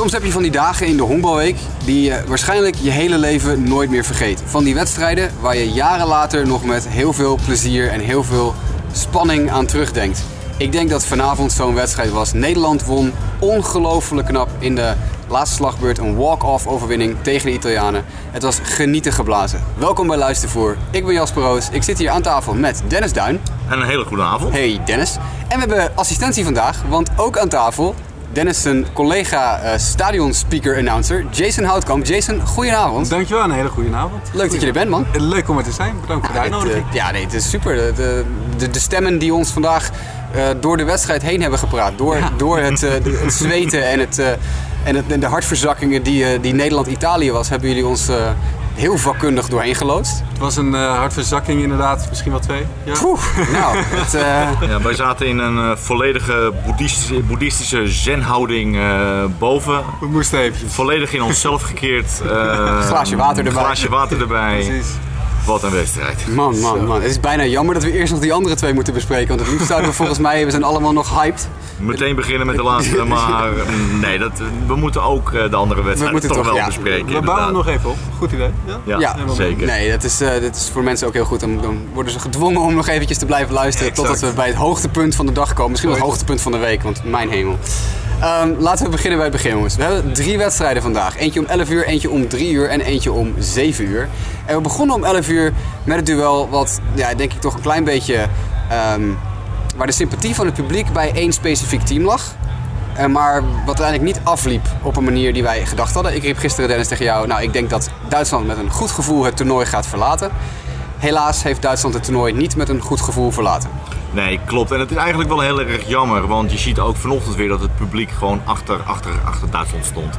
Soms heb je van die dagen in de honkbalweek die je waarschijnlijk je hele leven nooit meer vergeet. Van die wedstrijden waar je jaren later nog met heel veel plezier en heel veel spanning aan terugdenkt. Ik denk dat vanavond zo'n wedstrijd was. Nederland won ongelooflijk knap in de laatste slagbeurt. Een walk-off overwinning tegen de Italianen. Het was genieten geblazen. Welkom bij Luistervoer. Ik ben Jasper Roos. Ik zit hier aan tafel met Dennis Duin. En een hele goede avond. Hey Dennis. En we hebben assistentie vandaag, want ook aan tafel Dennis zijn collega uh, stadionspeaker announcer Jason Houtkamp. Jason, goedenavond. Dankjewel, een hele goede avond. Leuk dat je er bent, man. Leuk om er te zijn. Bedankt voor de uitnodiging. Uh, ja, nee, het is super. De, de, de stemmen die ons vandaag uh, door de wedstrijd heen hebben gepraat. Door, ja. door het, het, zweten en, het, en, het, en de hartverzakkingen die, die Nederland-Italië was, hebben jullie ons heel vakkundig doorheen geloodst. Het was een uh, hartverzakking inderdaad, misschien wel twee. Ja. Poeh, nou, het, uh... ja, wij zaten in een uh, volledige boeddhistische, boeddhistische zenhouding boven. We moesten even. Volledig in onszelf gekeerd. glaasje water erbij. glaasje water erbij. Precies. Wat een wedstrijd. Man, man, man. Het is bijna jammer dat we eerst nog die andere twee moeten bespreken. Want het liefst zouden we volgens mij, we zijn allemaal nog hyped. Meteen beginnen met de laatste, maar nee, dat, we moeten ook de andere wedstrijden toch, toch, wel ja. bespreken. We bouwen nog even op. Goed idee. Ja, ja, ja zeker. Nee, dat is, uh, dat is voor mensen ook heel goed. Dan, dan, worden ze gedwongen om nog eventjes te blijven luisteren. Exact. Totdat we bij het hoogtepunt van de dag komen. Misschien wel het hoogtepunt van de week, want mijn hemel. Um, laten we beginnen bij het begin, jongens. We hebben drie wedstrijden vandaag. Eentje om 11 uur, eentje om 3 uur en eentje om 7 uur. En we begonnen om 11 uur met het duel wat, ja, denk ik toch een klein beetje... Um, waar de sympathie van het publiek bij één specifiek team lag. Uh, maar wat uiteindelijk niet afliep op een manier die wij gedacht hadden. Ik riep gisteren Dennis tegen jou, nou ik denk dat Duitsland met een goed gevoel het toernooi gaat verlaten. Helaas heeft Duitsland het toernooi niet met een goed gevoel verlaten. Nee, klopt. En het is eigenlijk wel heel erg jammer. Want je ziet ook vanochtend weer dat het publiek gewoon achter, achter, achter Duitsland stond.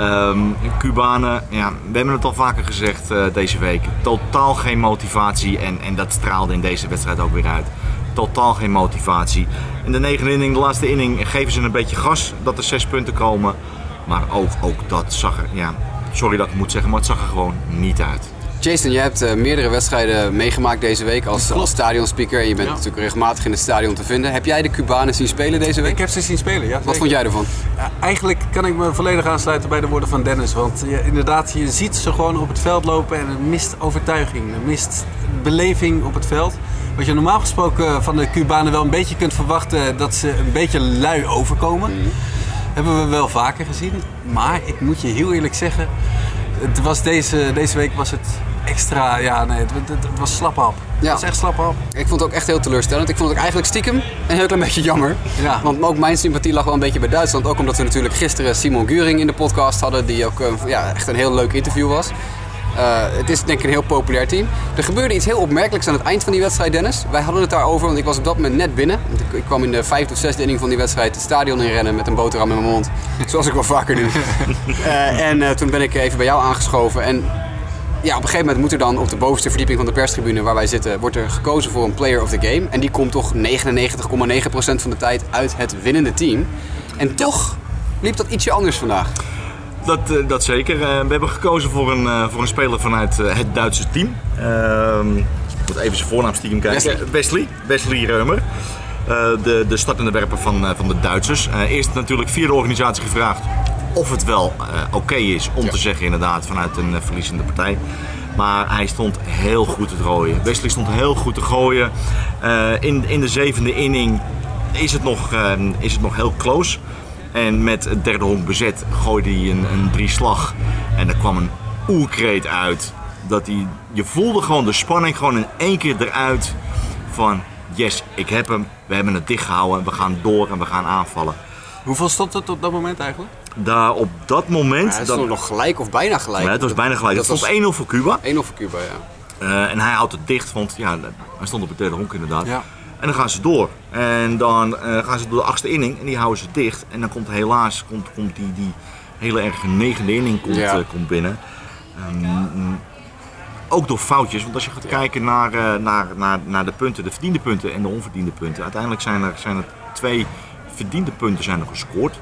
Um, Cubanen, ja, we hebben het al vaker gezegd uh, deze week. Totaal geen motivatie en, en dat straalde in deze wedstrijd ook weer uit. Totaal geen motivatie. In de negende inning, de laatste inning, geven ze een beetje gas dat er zes punten komen. Maar ook, ook dat zag er, ja, sorry dat ik moet zeggen, maar het zag er gewoon niet uit. Jason, je hebt uh, meerdere wedstrijden meegemaakt deze week als, als stadionspeaker. En je bent ja. natuurlijk regelmatig in het stadion te vinden. Heb jij de Cubanen zien spelen deze week? Ik heb ze zien spelen, ja. Wat zeker. vond jij ervan? Ja, eigenlijk kan ik me volledig aansluiten bij de woorden van Dennis. Want ja, inderdaad, je ziet ze gewoon op het veld lopen en het mist overtuiging. Het mist beleving op het veld. Wat je normaal gesproken van de Cubanen wel een beetje kunt verwachten, dat ze een beetje lui overkomen. Mm. Hebben we wel vaker gezien. Maar ik moet je heel eerlijk zeggen, het was deze, deze week was het extra, ja nee, het, het, het was slaphap. Ja. Het was echt slaphap. Ik vond het ook echt heel teleurstellend. Ik vond het ook eigenlijk stiekem een heel klein beetje jammer. Ja. Want ook mijn sympathie lag wel een beetje bij Duitsland. Ook omdat we natuurlijk gisteren Simon Guring in de podcast hadden. Die ook uh, ja, echt een heel leuk interview was. Uh, het is denk ik een heel populair team. Er gebeurde iets heel opmerkelijks aan het eind van die wedstrijd, Dennis. Wij hadden het daarover, want ik was op dat moment net binnen. Ik, ik kwam in de vijfde of zesde inning van die wedstrijd het stadion inrennen met een boterham in mijn mond. Zoals ik wel vaker doe. uh, en uh, toen ben ik even bij jou aangeschoven. En ja, op een gegeven moment moet er dan op de bovenste verdieping van de perstribune waar wij zitten, wordt er gekozen voor een player of the game. En die komt toch 99,9% van de tijd uit het winnende team. En toch liep dat ietsje anders vandaag. Dat, uh, dat zeker. Uh, we hebben gekozen voor een, uh, voor een speler vanuit het Duitse team. Ehm, ik moet even zijn voornaam stiekem kijken. Wesley, Wesley, Wesley Reumer. de, de startende werper van, van de Duitsers. eerst natuurlijk via de organisatie gevraagd of het wel oké okay is om ja. te zeggen inderdaad vanuit een verliezende partij. Maar hij stond heel goed te gooien. Wesley stond heel goed te gooien. in, in de zevende inning is het nog, is het nog heel close. En met het derde honk bezet gooide hij een, een drie slag. En er kwam een oerkreet uit. Dat hij, je voelde gewoon de spanning gewoon in één keer eruit. Van yes, ik heb hem. We hebben het dichtgehouden. En we gaan door en we gaan aanvallen. Hoeveel stond het op dat moment eigenlijk? Daar op dat moment... Ja, het stond dat, nog gelijk of bijna gelijk. Nee, het was bijna gelijk. Dat het stond 1-0 voor Cuba. 1-0 voor Cuba, ja. Uh, en hij houdt het dicht, want ja, hij stond op het derde honk inderdaad. Ja. En dan gaan ze door. En dan uh, gaan ze door de achtste inning en die houden ze dicht. En dan komt helaas komt, komt die, die hele erge negende inning komt, Ja. uh, komt binnen. Um, ook door foutjes, want als je gaat kijken naar, uh, naar, naar, naar de punten, de verdiende punten en de onverdiende punten. Uiteindelijk zijn er, zijn er twee verdiende punten zijn er gescoord.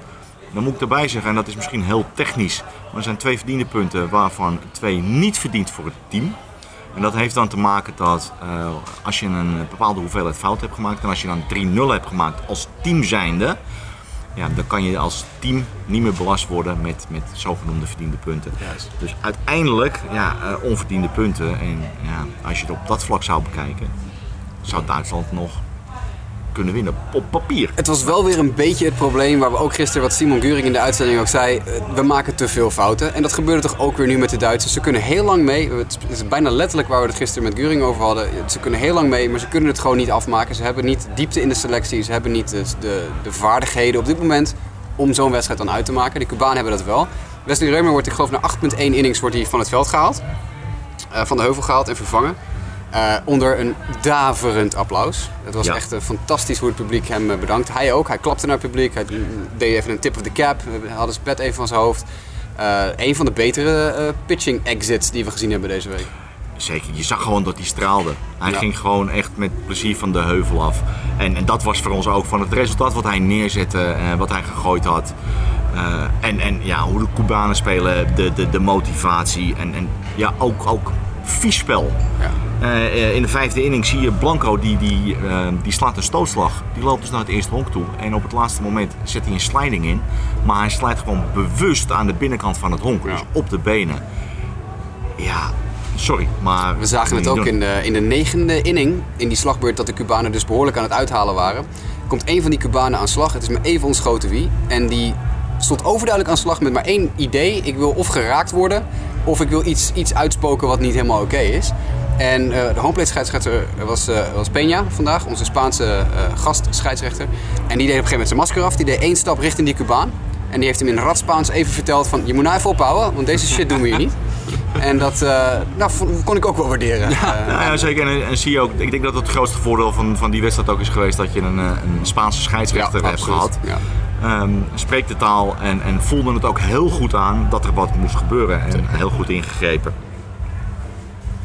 Dan moet ik erbij zeggen, en dat is misschien heel technisch, maar er zijn twee verdiende punten waarvan twee niet verdiend voor het team. En dat heeft dan te maken dat uh, als je een bepaalde hoeveelheid fout hebt gemaakt en als je dan 3-0 hebt gemaakt als team zijnde, ja, dan kan je als team niet meer belast worden met, met zogenoemde verdiende punten. Dus uiteindelijk, ja, eh, onverdiende punten. En ja, als je het op dat vlak zou bekijken, zou Duitsland nog kunnen winnen op papier. Het was wel weer een beetje het probleem waar we ook gisteren, wat Simon Guring in de uitzending ook zei, eh, we maken te veel fouten. En dat gebeurde toch ook weer nu met de Duitsers. Ze kunnen heel lang mee, het is bijna letterlijk waar we het gisteren met Guring over hadden. Ze kunnen heel lang mee, maar ze kunnen het gewoon niet afmaken. Ze hebben niet diepte in de selectie, ze hebben niet de, de, de vaardigheden op dit moment om zo'n wedstrijd dan uit te maken. De Cubanen hebben dat wel. Wesley Reumer wordt, ik geloof, na 8,1 innings wordt hij van het veld gehaald. Eh, van de heuvel gehaald en vervangen. Uh, onder een daverend applaus. Het was Ja. echt eh, fantastisch hoe het publiek hem eh, bedankt. Hij ook. Hij klapte naar het publiek. Hij deed even een tip of the cap. Hij had zijn pet even van zijn hoofd. Eh, een van de betere eh, pitching exits die we gezien hebben deze week. Zeker, je zag gewoon dat hij straalde. Hij Ja. ging gewoon echt met plezier van de heuvel af. En, en dat was voor ons ook van het resultaat wat hij neerzette, eh, wat hij gegooid had. Eh, en, en ja, hoe de Cubanen spelen, de, de, de motivatie en, en ja, ook, ook vies spel. Ja. Eh, eh, in de vijfde inning zie je Blanco, die, die, eh, die slaat een stootslag. Die loopt dus naar het eerste honk toe. En op het laatste moment zet hij een sliding in. Maar hij slijt gewoon bewust aan de binnenkant van het honk. Ja. Dus op de benen. Ja, sorry, maar... We zagen het ook doen. in de, in de negende inning, in die slagbeurt, dat de Cubanen dus behoorlijk aan het uithalen waren. Komt een van die Cubanen aan slag, het is maar even ontschoten wie. En die stond overduidelijk aan slag met maar één idee. Ik wil of geraakt worden, of ik wil iets, iets uitspoken wat niet helemaal oké is. En eh, de homeplate scheidsrechter was, eh, was Peña vandaag, onze Spaanse eh gastscheidsrechter. En die deed op een gegeven moment zijn masker af. Die deed één stap richting die Cubaan. En die heeft hem in rad Spaans even verteld van... Je moet nou even ophouden, want deze shit doen we hier niet. En dat eh, nou, kon ik ook wel waarderen. Eh, Ja, zeker. En, en zie je ook, ik denk dat het grootste voordeel van, van die wedstrijd ook is geweest dat je een, eh, een Spaanse scheidsrechter hebt absoluut. gehad. Ja. Ehm, spreekt de taal en, en voelde het ook heel goed aan dat er wat moest gebeuren. En heel goed ingegrepen.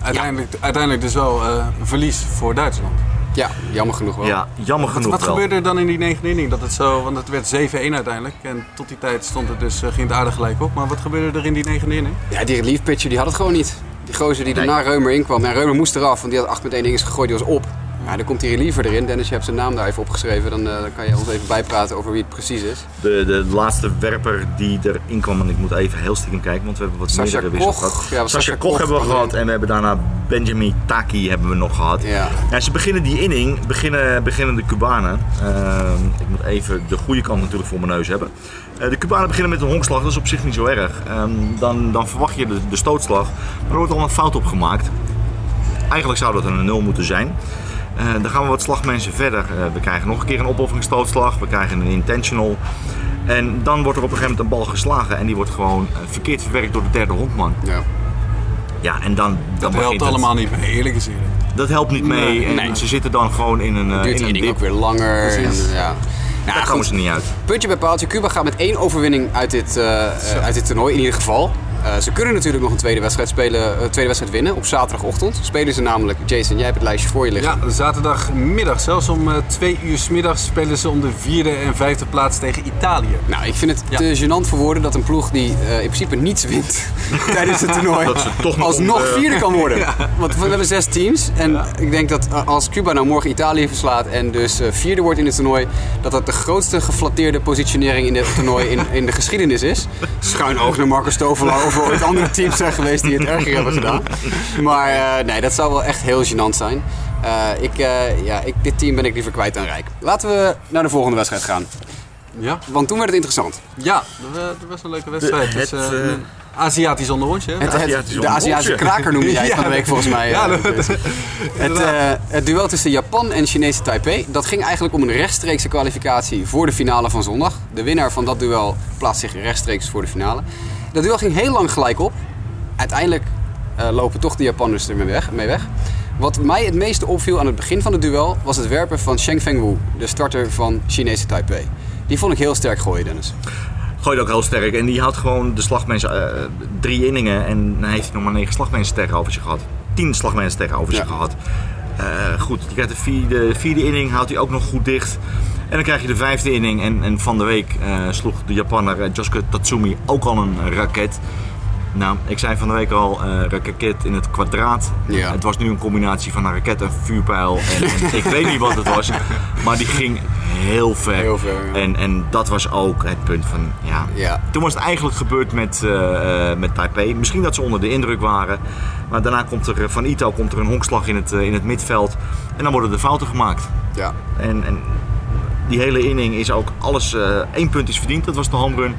Uiteindelijk, uiteindelijk dus wel eh, een verlies voor Duitsland. Ja, jammer genoeg wel. Ja, jammer Wat, genoeg wat wel. gebeurde er dan in die negende inning? Dat het zo, want het werd 7-1 uiteindelijk. En tot die tijd stond het dus, eh, ging het aardig gelijk op. Maar wat gebeurde er in die negende inning? Ja, die relief pitcher die had het gewoon niet. Die gozer die Nee. daarna Reumer inkwam. En Reumer moest eraf, want die had 8 met 1 innings gegooid, die was op. Ja, dan komt die reliever erin. Dennis, je hebt zijn naam daar even opgeschreven. Dan, eh, dan kan je ons even bijpraten over wie het precies is. De, de laatste werper die erin kwam, en ik moet even heel stiekem kijken, want we hebben wat Sascha meerdere wissels gehad. Ja, Sascha Koch Koch hebben we gehad en we hebben daarna Benjamin Taki hebben we nog gehad. Ja. Ja, ze beginnen die inning, beginnen, beginnen de Cubanen. Ehm, ik moet even de goede kant natuurlijk voor mijn neus hebben. Eh, de Cubanen beginnen met een honkslag, dat is op zich niet zo erg. Ehm, dan, dan verwacht je de, de stootslag, maar er wordt al een fout op gemaakt. Eigenlijk zou dat een 0 moeten zijn. Eh, dan gaan we wat slagmensen verder. Eh, we krijgen nog een keer een opofferingsstootslag, we krijgen een intentional. En dan wordt er op een gegeven moment een bal geslagen en die wordt gewoon eh, verkeerd verwerkt door de derde honkman. Ja. Ja, en dan, dan Dat helpt het. allemaal niet mee, eerlijk eerlijk. Dat helpt niet mee. Nee, en nee. ze zitten dan gewoon in een, eh, Duurt in een dip. ook weer langer. En, Precies. ja. Nou, Daar komen ze niet uit. Puntje bij paaltje. Cuba gaat met één overwinning uit dit, uit dit toernooi in ieder geval. Eh, ze kunnen natuurlijk nog een tweede wedstrijd, spelen, eh, tweede wedstrijd winnen op zaterdagochtend. Spelen ze namelijk, Jason, jij hebt het lijstje voor je liggen. Ja, zaterdagmiddag, zelfs om eh, twee uur 's middags spelen ze om de vierde en vijfde plaats tegen Italië. Nou, ik vind het Ja. te gênant voor woorden dat een ploeg die eh, in principe niets wint tijdens het toernooi, Dat ze toch nog alsnog om, vierde kan worden. Want we hebben zes teams en ik denk dat als Cuba nou morgen Italië verslaat en dus eh, vierde wordt in het toernooi, dat dat de grootste geflatteerde positionering in dit toernooi in, in de geschiedenis is. Schuin oog naar Marco Stovelaar er ooit andere teams zijn geweest die het erger hebben gedaan. Maar eh, nee, dat zou wel echt heel gênant zijn. Eh, ik, eh, ja, ik, dit team ben ik liever kwijt dan rijk. Laten we naar de volgende wedstrijd gaan. Ja, Want toen werd het interessant. ja dat, wa- dat was een leuke wedstrijd. De- Dus, het, een Aziatisch onderrondje. hè? Het, het- de Aziatische kraker noemde jij het Ja, van de week volgens mij. ja, dat- Chris. het, het duel tussen Japan en Chinese Taipei, dat ging eigenlijk om een rechtstreekse kwalificatie voor de finale van zondag. De winnaar van dat duel plaatst zich rechtstreeks voor de finale. Dat duel ging heel lang gelijk op. Uiteindelijk eh, lopen toch de Japanners ermee weg, mee weg. Wat mij het meeste opviel aan het begin van het duel was het werpen van Sheng Fengwu, de starter van Chinese Taipei. Die vond ik heel sterk gooien, Dennis. Gooide ook heel sterk. En die had gewoon de slagmensen eh, drie inningen. En dan heeft hij nog maar negen slagmensen tegenover zich gehad. Tien slagmensen tegenover zich Ja. gehad. Eh, goed, je krijgt de vierde, inning, houdt hij ook nog goed dicht. En dan krijg je de vijfde inning. En, en van de week eh, sloeg de Japanner eh, Josuke Tatsumi ook al een raket. Nou, ik zei van de week al, uh, raket in het kwadraat. Ja. Het was nu een combinatie van een raket en vuurpijl. En, en ik weet niet wat het was, maar die ging heel ver. Heel ver, ja. en, en dat was ook het punt van, ja. Ja. Toen was het eigenlijk gebeurd met, eh, eh, met Taipei. Misschien dat ze onder de indruk waren. Maar daarna komt er van Ito komt er een honkslag in het, eh, in het midveld. En dan worden er fouten gemaakt. Ja. En, en die hele inning is ook alles. eh één punt is verdiend, dat was de home run.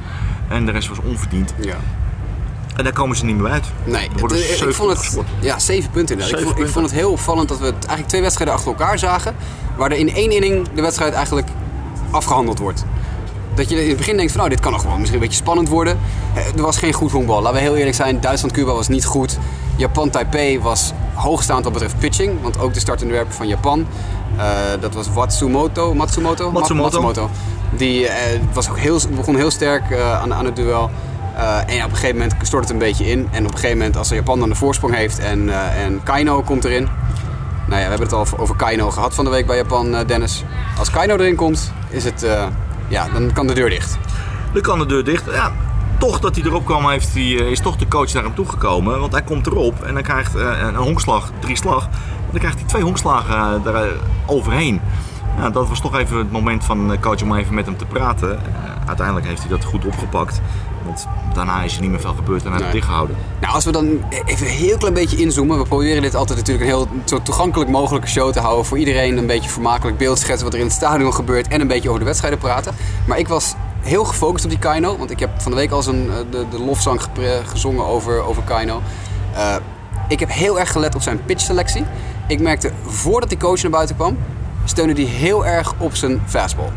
En de rest was onverdiend. ja. En daar komen ze niet meer uit. Nee, worden het- ik zeven vond het, gescoord. ja, zeven punten inderdaad. Ik Zeven vond, ik vond het heel opvallend dat we het eigenlijk twee wedstrijden achter elkaar zagen. Waar er in één inning de wedstrijd eigenlijk afgehandeld wordt. Dat je in het begin denkt van nou, dit kan nog wel misschien een beetje spannend worden. Eh, Er was geen goed honkbal. Laten we heel eerlijk zijn, Duitsland-Cuba was niet goed. Japan-Taipei was hoogstaand wat betreft pitching. Want ook de startende werper van Japan, eh, dat was Watsumoto. Matsumoto? Mat- Matsumoto. Die eh, was ook heel, begon heel sterk eh, aan, aan het duel. Eh, en op een gegeven moment stort het een beetje in. En op een gegeven moment, als Japan dan de voorsprong heeft en, eh, en Kaino komt erin. Nou ja, we hebben het al over Kaino gehad van de week bij Japan, eh, Dennis. Als Kaino erin komt, is het, ja, dan kan de deur dicht. Dan kan de deur dicht. Ja, toch dat hij erop kwam, heeft hij, is toch de coach naar hem toegekomen. Want hij komt erop en dan krijgt een honkslag, drie slag. Dan krijgt hij twee honkslagen daar overheen. Ja, dat was toch even het moment van de coach om even met hem te praten. Uiteindelijk heeft hij dat goed opgepakt. Want daarna is er niet meer veel gebeurd en hij Nee. het dichtgehouden. Nou, als we dan even een heel klein beetje inzoomen. We proberen dit altijd natuurlijk een heel zo toegankelijk mogelijke show te houden. Voor iedereen een beetje vermakelijk beeld schetsen wat er in het stadion gebeurt. En een beetje over de wedstrijden praten. Maar ik was heel gefocust op die Kaino. Want ik heb van de week al zo'n, eh, de, de lofzang gezongen over, over Kaino. Eh, ik heb heel erg gelet op zijn pitchselectie. Ik merkte voordat die coach naar buiten kwam, steunde hij heel erg op zijn fastball.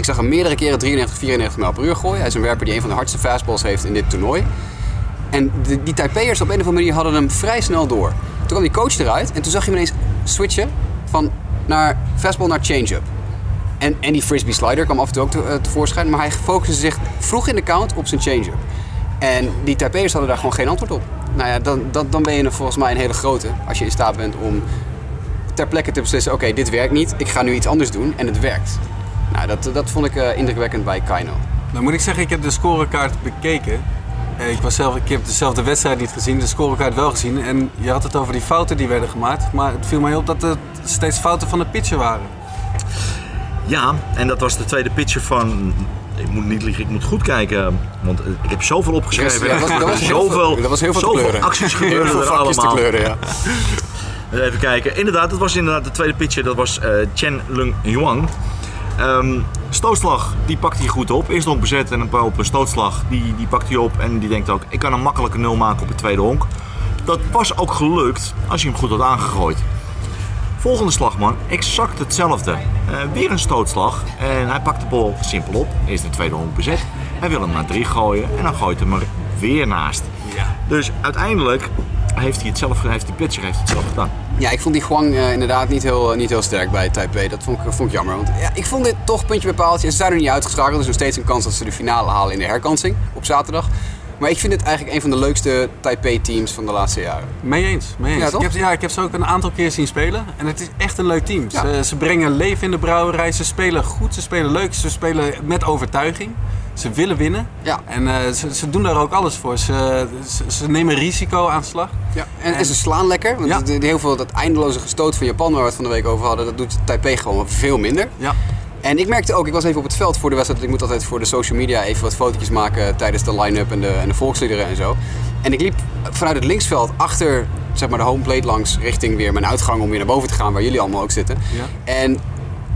Ik zag hem meerdere keren 93, 94 mijl per uur gooien. Hij is een werper die een van de hardste fastballs heeft in dit toernooi. En die Taipei'ers op een of andere manier hadden hem vrij snel door. Toen kwam die coach eruit en toen zag je hem ineens switchen van naar fastball naar change-up. En, en die frisbee slider kwam af en toe ook te- eh, tevoorschijn, maar hij focuste zich vroeg in de count op zijn change-up. En die Taipei'ers hadden daar gewoon geen antwoord op. Nou ja, dan, dan, dan ben je volgens mij een hele grote als je in staat bent om ter plekke te beslissen: oké, dit werkt niet, ik ga nu iets anders doen en het werkt. Nou, dat, dat vond ik eh, indrukwekkend bij Kaino. Nou moet ik zeggen, ik heb de scorekaart bekeken. Eh, Ik, was zelf, ik heb dezelfde wedstrijd niet gezien, de scorekaart wel gezien. En je had het over die fouten die werden gemaakt. Maar het viel mij op dat het steeds fouten van de pitcher waren. Ja, en dat was de tweede pitcher van. Ik moet niet liegen, ik moet goed kijken. Want ik heb zoveel opgeschreven. Ja, dat was- dat was heel zoveel, veel- dat was heel veel zoveel kleuren. acties Heel gebeurden veel er te kleuren, ja. Even kijken. Inderdaad, dat was inderdaad de tweede pitcher. Dat was eh, Chen Lung Yuan. Ehm, stootslag, die pakt hij goed op. Eerst nog bezet en een paar op een stootslag. Die, die pakt hij op en die denkt ook, ik kan een makkelijke nul maken op het tweede honk. Dat was ook gelukt als je hem goed had aangegooid. Volgende slagman, exact hetzelfde. Eh, weer een stootslag en hij pakt de bal simpel op. Eerst een tweede honk bezet. Hij wil hem naar drie gooien en dan gooit hem er weer naast. Ja. Dus uiteindelijk heeft hij het zelf, heeft die pitcher heeft het zelf gedaan. Ja, ik vond die Guang eh, inderdaad niet heel, eh, niet heel sterk bij Taipei. Dat vond ik, vond ik jammer. Want ja, ik vond dit toch puntje bij paaltje. Ze zijn er niet uitgeschakeld. Er is nog steeds een kans dat ze de finale halen in de herkansing op zaterdag. Maar ik vind het eigenlijk een van de leukste Taipei-teams van de laatste jaren. Mee eens, mee eens. Ja, ik, heb, ja, ik heb ze ook een aantal keer zien spelen. En het is echt een leuk team. Ja. Ze, ze brengen leven in de brouwerij. Ze spelen goed, ze spelen leuk. Ze spelen met overtuiging. Ze willen winnen. Ja. En eh, ze, ze doen daar ook alles voor. Ze, ze, ze nemen risico aan de slag. Ja, en, en En- ze slaan lekker. Want Ja. heel veel dat eindeloze gestoot van Japan waar we het van de week over hadden, dat doet Taipei gewoon veel minder. Ja. En ik merkte ook, ik was even op het veld voor de wedstrijd. Ik moet altijd voor de social media even wat fotootjes maken tijdens de line-up en de, en de volksliederen en zo. En ik liep vanuit het linksveld achter zeg maar, de home plate langs richting weer mijn uitgang om weer naar boven te gaan waar jullie allemaal ook zitten. Ja. En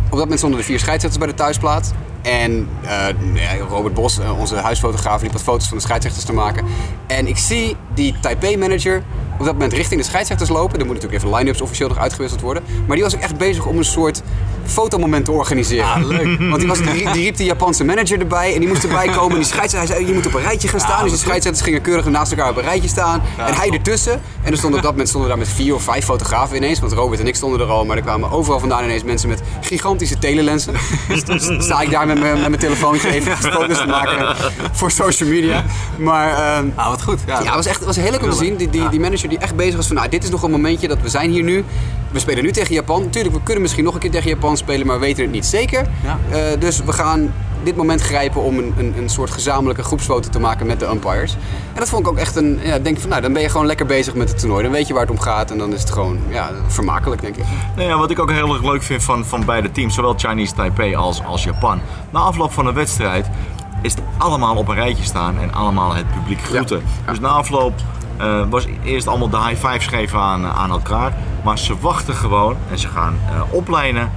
op dat moment stonden de vier scheidsrechters bij de thuisplaat. En eh, Robert Bos, eh, onze huisfotograaf, liep wat foto's van de scheidsrechters te maken. En ik zie die Taipei-manager op dat moment richting de scheidsrechters lopen. Er moet natuurlijk even line-ups officieel nog uitgewisseld worden. Maar die was ook echt bezig om een soort fotomoment te organiseren. Ah, leuk. Want die, was, die, riep- die riep de Japanse manager erbij en die moest erbij komen. En die scheidsrechter hij zei, je moet op een rijtje gaan staan. dus die scheidsrechters gingen keurig naast elkaar op een rijtje staan. en hij ertussen. En er stonden op dat moment stonden daar met vier of vijf fotografen ineens. Want Robert en ik stonden er al. Maar er kwamen overal vandaan ineens mensen met gigantische telelensen. dus sta ik daar met mijn, met mijn telefoontje even foto's te maken voor social media. Maar... ehm, Ah, wat goed. Ja, ja, was echt het was heel leuk om te zien. Die, die, die manager die echt bezig was van, nou, dit is nog een momentje dat we zijn hier nu. We spelen nu tegen Japan. Tuurlijk, we kunnen misschien nog een keer tegen Japan spelen, maar we weten het niet zeker. Eh, dus we gaan dit moment grijpen om een, een, een soort gezamenlijke groepsfoto te maken met de umpires. En dat vond ik ook echt een, ja, denk van nou, dan ben je gewoon lekker bezig met het toernooi. Dan weet je waar het om gaat en dan is het gewoon, ja, vermakelijk denk ik. Nou ja, wat ik ook heel erg leuk vind van, van beide teams, zowel Chinese Taipei als, als Japan. Na afloop van de wedstrijd is het allemaal op een rijtje staan en allemaal het publiek groeten. Dus na afloop uh, was eerst allemaal de high fives geven aan, aan elkaar. Maar ze wachten gewoon en ze gaan uh, oplijnen,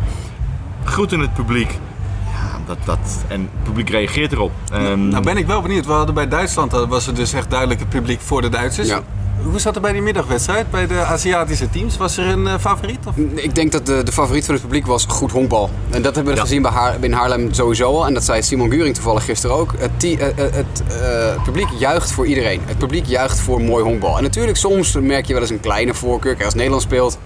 groeten het publiek. Ja, dat, dat, en het publiek reageert erop. Um, nou ben ik wel benieuwd. We hadden bij Duitsland was er dus echt duidelijk het publiek voor de Duitsers. Ja. Hoe zat het bij die middagwedstrijd, bij de Aziatische teams? Was er een uh, favoriet? Of? Ik denk dat de, de favoriet van het publiek was goed honkbal. En dat hebben we gezien bij Haar, in Haarlem sowieso al. En dat zei Simon Guring toevallig gisteren ook. Het, uh, het publiek juicht voor iedereen. Het publiek juicht voor mooi honkbal. En natuurlijk, soms merk je wel eens een kleine voorkeur. Kijk, als Nederland speelt,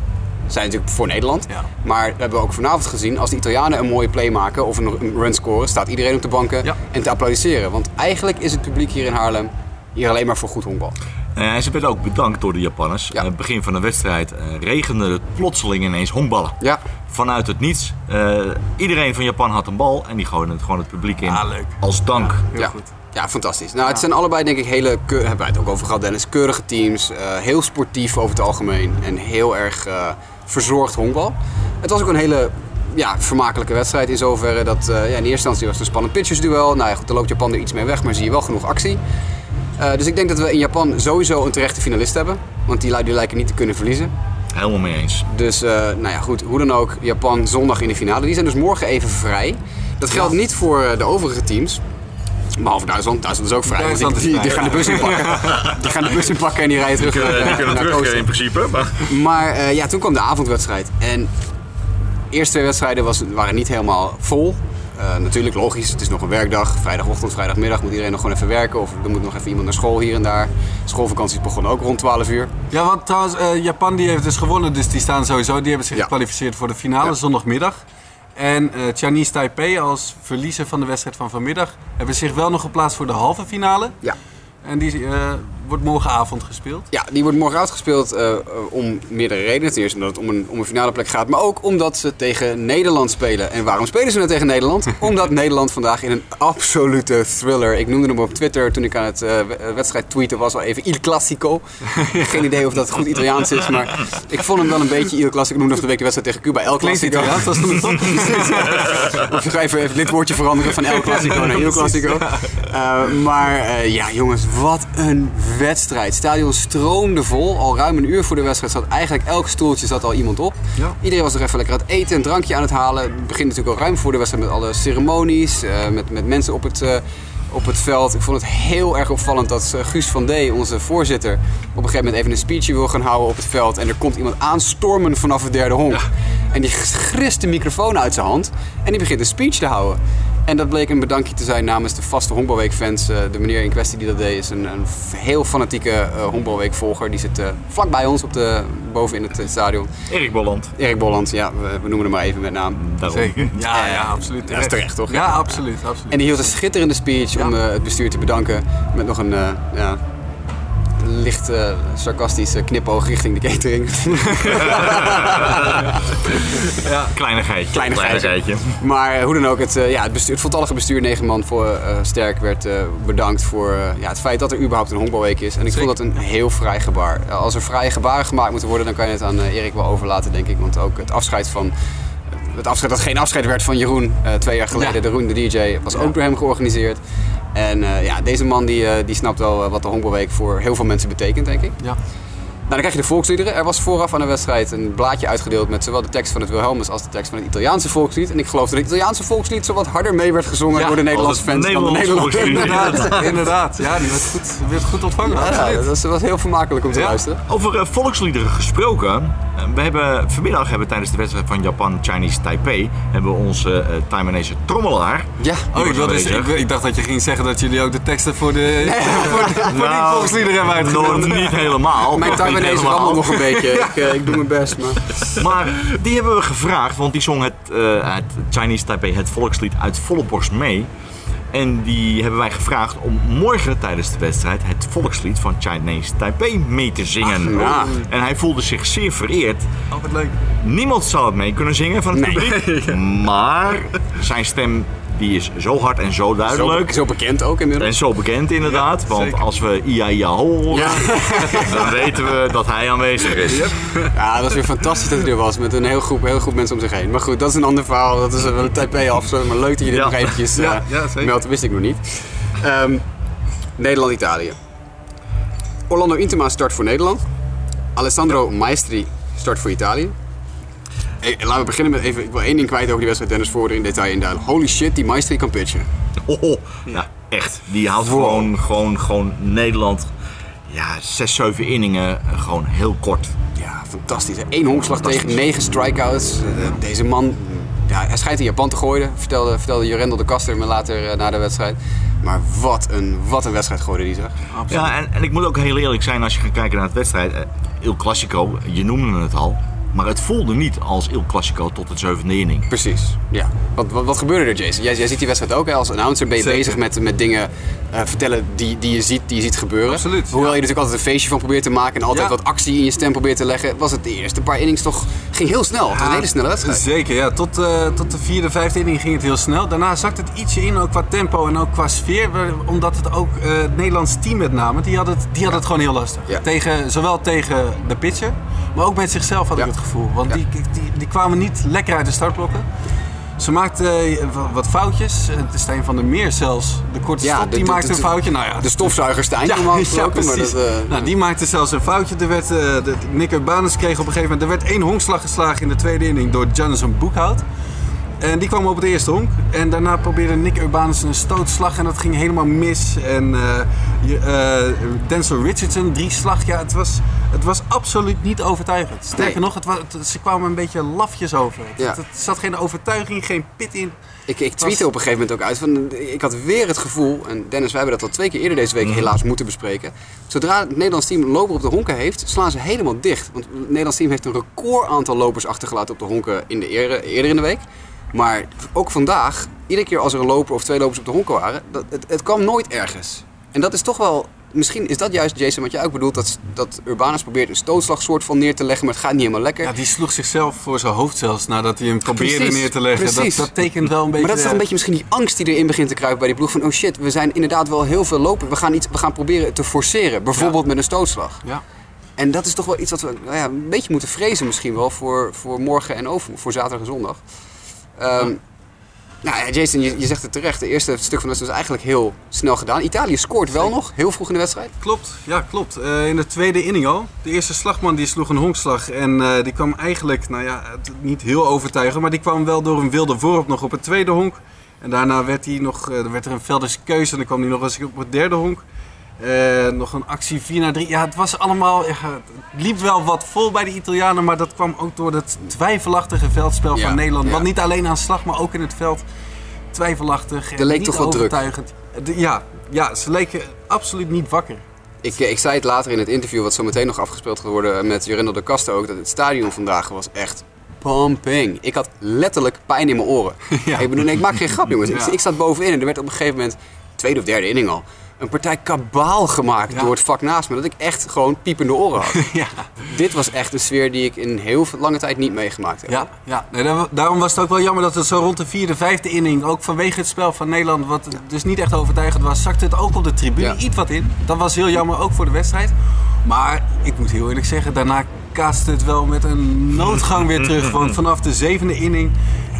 zijn natuurlijk voor Nederland. Ja. Maar we hebben ook vanavond gezien, als de Italianen een mooie play maken of een, run scoren, staat iedereen op de banken en te applaudisseren. Want eigenlijk is het publiek hier in Haarlem hier alleen maar voor goed honkbal. Uh, ze werd ook bedankt door de Japanners. Ja. Aan het begin van de wedstrijd uh, regende het plotseling ineens honkballen. Ja. Vanuit het niets. Uh, iedereen van Japan had een bal en die gooiden het gewoon het publiek in. Ah, leuk. Als dank. Ja, ja. Goed. ja fantastisch. Nou, het zijn allebei denk ik hele, hebben wij het ook over gehad Dennis, keurige teams. heel sportief over het algemeen en heel erg verzorgd honkbal. Het was ook een hele ja, vermakelijke wedstrijd in zoverre dat ja, in eerste instantie was het een spannend pitchersduel. Nou ja, goed, dan loopt Japan er iets mee weg, maar zie je wel genoeg actie. Uh, dus ik denk dat we in Japan sowieso een terechte finalist hebben. Want die, die lijken niet te kunnen verliezen. Helemaal mee eens. Dus uh, nou ja, goed, hoe dan ook, Japan zondag in de finale. Die zijn dus morgen even vrij. Dat geldt niet voor de overige teams. Behalve Duitsland. Duitsland is ook vrij. Die, die, die, gaan de bus inpakken. die gaan de bus inpakken en die rijden terug die, naar, kunnen naar terug in principe. Maar, maar uh, ja, toen kwam de avondwedstrijd. En de eerste twee wedstrijden was, waren niet helemaal vol. Uh, natuurlijk logisch, het is nog een werkdag. Vrijdagochtend, vrijdagmiddag moet iedereen nog gewoon even werken. Of er moet nog even iemand naar school hier en daar. Schoolvakanties begonnen ook rond 12 uur. Ja, want trouwens, uh, Japan die heeft dus gewonnen. Dus die staan sowieso, die hebben zich ja. gekwalificeerd voor de finale ja. zondagmiddag. En uh, Chinese Taipei als verliezer van de wedstrijd van vanmiddag hebben zich wel nog geplaatst voor de halve finale. Ja. En die wordt morgenavond gespeeld? Ja, die wordt morgenavond gespeeld uh, om meerdere redenen. Ten eerste omdat het om een, om een finale plek gaat, maar ook omdat ze tegen Nederland spelen. En waarom spelen ze nou tegen Nederland? omdat Nederland vandaag in een absolute thriller. Ik noemde hem op Twitter toen ik aan het uh, wedstrijd tweeten was al even Il Classico. Geen idee of dat goed Italiaans is, maar ik vond hem wel een beetje Il Classico. Ik noemde nog de week de wedstrijd tegen Cuba El Classico. Italiaans, dat is of je gaat even, even dit woordje veranderen van El Classico naar Il Classico. maar ja, jongens, wat een wedstrijd. Het stadion stroomde vol. Al ruim een uur voor de wedstrijd zat eigenlijk elk stoeltje zat al iemand op. Ja. Iedereen was nog even lekker aan het eten, een drankje aan het halen. Het begint natuurlijk al ruim voor de wedstrijd met alle ceremonies. Uh, met, met mensen op het, uh, op het veld. Ik vond het heel erg opvallend dat uh, Guus van D, onze voorzitter, op een gegeven moment even een speechje wil gaan houden op het veld. En er komt iemand aanstormen vanaf het derde honk. Ja. En die grist de microfoon uit zijn hand en die begint een speech te houden. En dat bleek een bedankje te zijn namens de vaste Honkbalweek-fans. Uh, de meneer in kwestie die dat deed is een, een heel fanatieke uh, Honkbalweek-volger. Die zit uh, vlak bij ons op de, boven in het stadion. Erik Bolland. Erik Bolland, ja, we, we, noemen hem maar even met naam. Daarom. Zeker. Ja, ja, absoluut. Dat is terecht, toch? Ja, absoluut, absoluut. En die hield een schitterende speech ja. om het bestuur te bedanken. Met nog een, ja, licht uh, sarcastische knipoog richting de catering. ja. Kleinigheidje. Kleinigheidje. Maar uh, hoe dan ook, het, uh, ja, het, bestuur, het voltallige bestuur, negen man voor Sterk, werd bedankt voor ja, het feit dat er überhaupt een honkbalweek is. En ik Zeker. vond dat een heel vrij gebaar. als er vrije gebaren gemaakt moeten worden, dan kan je het aan Erik wel overlaten, denk ik. Want ook het afscheid van het afscheid dat geen afscheid werd van Jeroen uh, twee jaar geleden, ja. de Roen, de DJ, was ook door hem georganiseerd. En uh, ja, deze man die, uh, die snapt wel wat de honkbalweek voor heel veel mensen betekent, denk ik. Ja. Nou, dan krijg je de volksliederen. Er was vooraf aan de wedstrijd een blaadje uitgedeeld met zowel de tekst van het Wilhelmus als de tekst van het Italiaanse volkslied. En ik geloof dat het Italiaanse volkslied zo wat harder mee werd gezongen ja, door de Nederlandse fans dan de Nederlandse Inderdaad, inderdaad. Ja, die werd goed, werd goed ontvangen. Ja, dat was, was heel vermakelijk om te luisteren. Over uh, volksliederen gesproken. we hebben, vanmiddag hebben we tijdens de wedstrijd van Japan-Chinese Taipei hebben we onze uh, Taiwanese trommelaar. Ja, oh, ik, dus, ik, ik, dacht dat je ging zeggen dat jullie ook de teksten voor, de, nee. voor, de, voor nou, die volksliederen hebben uitgenomen. Niet helemaal. Mijn Taiwanese rammelt nog een beetje. Ik, uh, ik, doe mijn best. Maar. maar die hebben we gevraagd, want die zong het, uh, het Chinese Taipei, het volkslied, uit volle borst mee. En die hebben wij gevraagd om morgen tijdens de wedstrijd het volkslied van Chinese Taipei mee te zingen. Ach, ja. En hij voelde zich zeer vereerd. Oh, wat leuk. Niemand zou het mee kunnen zingen van het nee. publiek. Maar zijn stem die is zo hard en zo duidelijk. zo bekend ook inmiddels. En zo bekend inderdaad, want zeker. als we Ia Ia Ho horen, Ja. dan weten we dat hij aanwezig is. Ja, dat was weer fantastisch dat hij er was met een heel groep, heel groep mensen om zich heen. Maar goed, dat is een ander verhaal. Dat is wel een Taipei af. Maar leuk dat je dit nog eventjes Ja, eh, meldt. wist ik nog niet. Ehm, Nederland-Italië. Orlando Intema start voor Nederland. Alessandro Maestri start voor Italië. Hey, laten we beginnen met even... Ik wil één ding kwijt over die wedstrijd. Dennis Voorder in detail induiden. Holy shit, die Maestri kan pitchen. Oh, oh. Ja, echt. Die houdt gewoon, gewoon, gewoon Nederland, ja, zes, zeven inningen, eh, gewoon heel kort. Ja, fantastisch. Eén honkslag Fantastisch. tegen negen strikeouts. Eh, Deze man, ja, hij schijnt in Japan te gooien. Vertelde, vertelde Jorendel de Kaster me later eh, na de wedstrijd. Maar wat een, wat een wedstrijd gooide die zeg. Ja, en, en ik moet ook heel eerlijk zijn als je gaat kijken naar het wedstrijd. eh, Il Clasico, je noemde het al. Maar het voelde niet als Il Clasico tot het zevende inning. Precies, ja. Wat, wat, wat gebeurde er, Jason? Jij, jij ziet die wedstrijd ook hè? als announcer. Ben je Zeker. bezig met, met dingen eh, vertellen die, die, je ziet, die je ziet gebeuren. Absoluut, Hoewel ja. je natuurlijk altijd een feestje van probeert te maken en altijd Ja. wat actie in je stem probeert te leggen, was het de eerste paar innings toch ging heel snel. Het was een hele snelle wedstrijd. Zeker, ja. Tot, eh, tot de vierde, vijfde inning ging het heel snel. Daarna zakt het ietsje in, ook qua tempo en ook qua sfeer. Omdat het ook eh, het Nederlands team met name, die had het, die had het gewoon heel lastig. Ja. Tegen, zowel tegen de pitcher, maar ook met zichzelf had ik het gevoel. Want Ja. die, die, die kwamen niet lekker uit de startblokken. Ze maakte eh, wat foutjes. Eh, Stijn van der Meer zelfs, de korte Ja, stop, die de- maakte de- een foutje. Nou ja, De stofzuiger Stijn, ja, normaal precies. dat, eh, nou, die maakte zelfs een foutje. Er werd, eh, de, Nick Urbanus kreeg op een gegeven moment... Er werd één honkslag geslagen in de tweede inning door Jonathan Boekhout. En die kwam op het eerste honk. En daarna probeerde Nick Urbanus een stootslag en dat ging helemaal mis. En eh, Denzel Richardson, drie slag. Ja, het was, het was absoluut niet overtuigend. Sterker Nee. nog, het was, het- ze kwamen een beetje lafjes over. Het, Ja. het, het zat geen overtuiging, geen pit in. Ik, ik tweette op een gegeven moment ook uit van, ik had weer het gevoel, en Dennis, wij hebben dat al twee keer eerder deze week helaas moeten bespreken. Zodra het Nederlands team een loper op de honken heeft, slaan ze helemaal dicht. Want het Nederlands team heeft een record aantal lopers achtergelaten op de honken in de eer- eerder in de week. Maar ook vandaag, iedere keer als er een loper of twee lopers op de honken waren, dat, het, het kwam nooit ergens. En dat is toch wel, misschien is dat juist Jason wat jij ook bedoelt, dat, dat Urbanus probeert een stootslagsoort van neer te leggen, maar het gaat niet helemaal lekker. Ja, die sloeg zichzelf voor zijn hoofd zelfs nadat hij hem probeerde Precies, neer te leggen. Dat, precies. dat tekent wel een beetje... Maar dat is toch een beetje misschien die angst die erin begint te kruipen bij die ploeg. Van oh shit, we zijn inderdaad wel heel veel lopen. We gaan, iets, we gaan proberen te forceren. Bijvoorbeeld met een stootslag. Ja. En dat is toch wel iets wat we nou ja, een beetje moeten vrezen misschien wel voor, voor morgen en over, voor zaterdag en zondag. Ehm, Nou ja, Jason, je, je zegt het terecht. De eerste stuk van de wedstrijd is eigenlijk heel snel gedaan. Italië scoort wel nog, heel vroeg in de wedstrijd. Klopt, ja klopt. Eh, in de tweede inning al. De eerste slagman die sloeg een honkslag en eh, die kwam eigenlijk, nou ja, het- niet heel overtuigend, maar die kwam wel door een wilde voorop nog op het tweede honk. En daarna werd, hij nog, er werd er een Velders keuze en dan kwam hij nog eens op het derde honk. Eh, nog een actie 4 naar 3. Ja, het was allemaal. Ja, het liep wel wat vol bij de Italianen, maar dat kwam ook door het twijfelachtige veldspel Ja, van Nederland. ja. Want niet alleen aan slag, maar ook in het veld twijfelachtig. Er leek toch druk. overtuigend. De- Ja, ja, ze leken absoluut niet wakker. Ik, eh, ik zei het later in het interview, wat zo meteen nog afgespeeld gaat worden met Jorendo de Castro ook, dat het stadion vandaag was echt pumping. Ik had letterlijk pijn in mijn oren. Ja. Ik, bedoel, nee, ik maak geen grap jongens. Ik, ik zat bovenin en er werd op een gegeven moment, tweede of derde inning al, een partij kabaal gemaakt Ja. door het vak naast me. Dat ik echt gewoon piepende oren had. ja. Dit was echt een sfeer die ik in heel lange tijd niet meegemaakt heb. Ja, ja. Nee, daarom was het ook wel jammer dat het zo rond de vierde, vijfde inning, ook vanwege het spel van Nederland, wat dus niet echt overtuigend was, zakte het ook op de tribune Ja. iets wat in. Dat was heel jammer, ook voor de wedstrijd. Maar ik moet heel eerlijk zeggen, daarna kaatste het wel met een noodgang weer terug. Want vanaf de zevende inning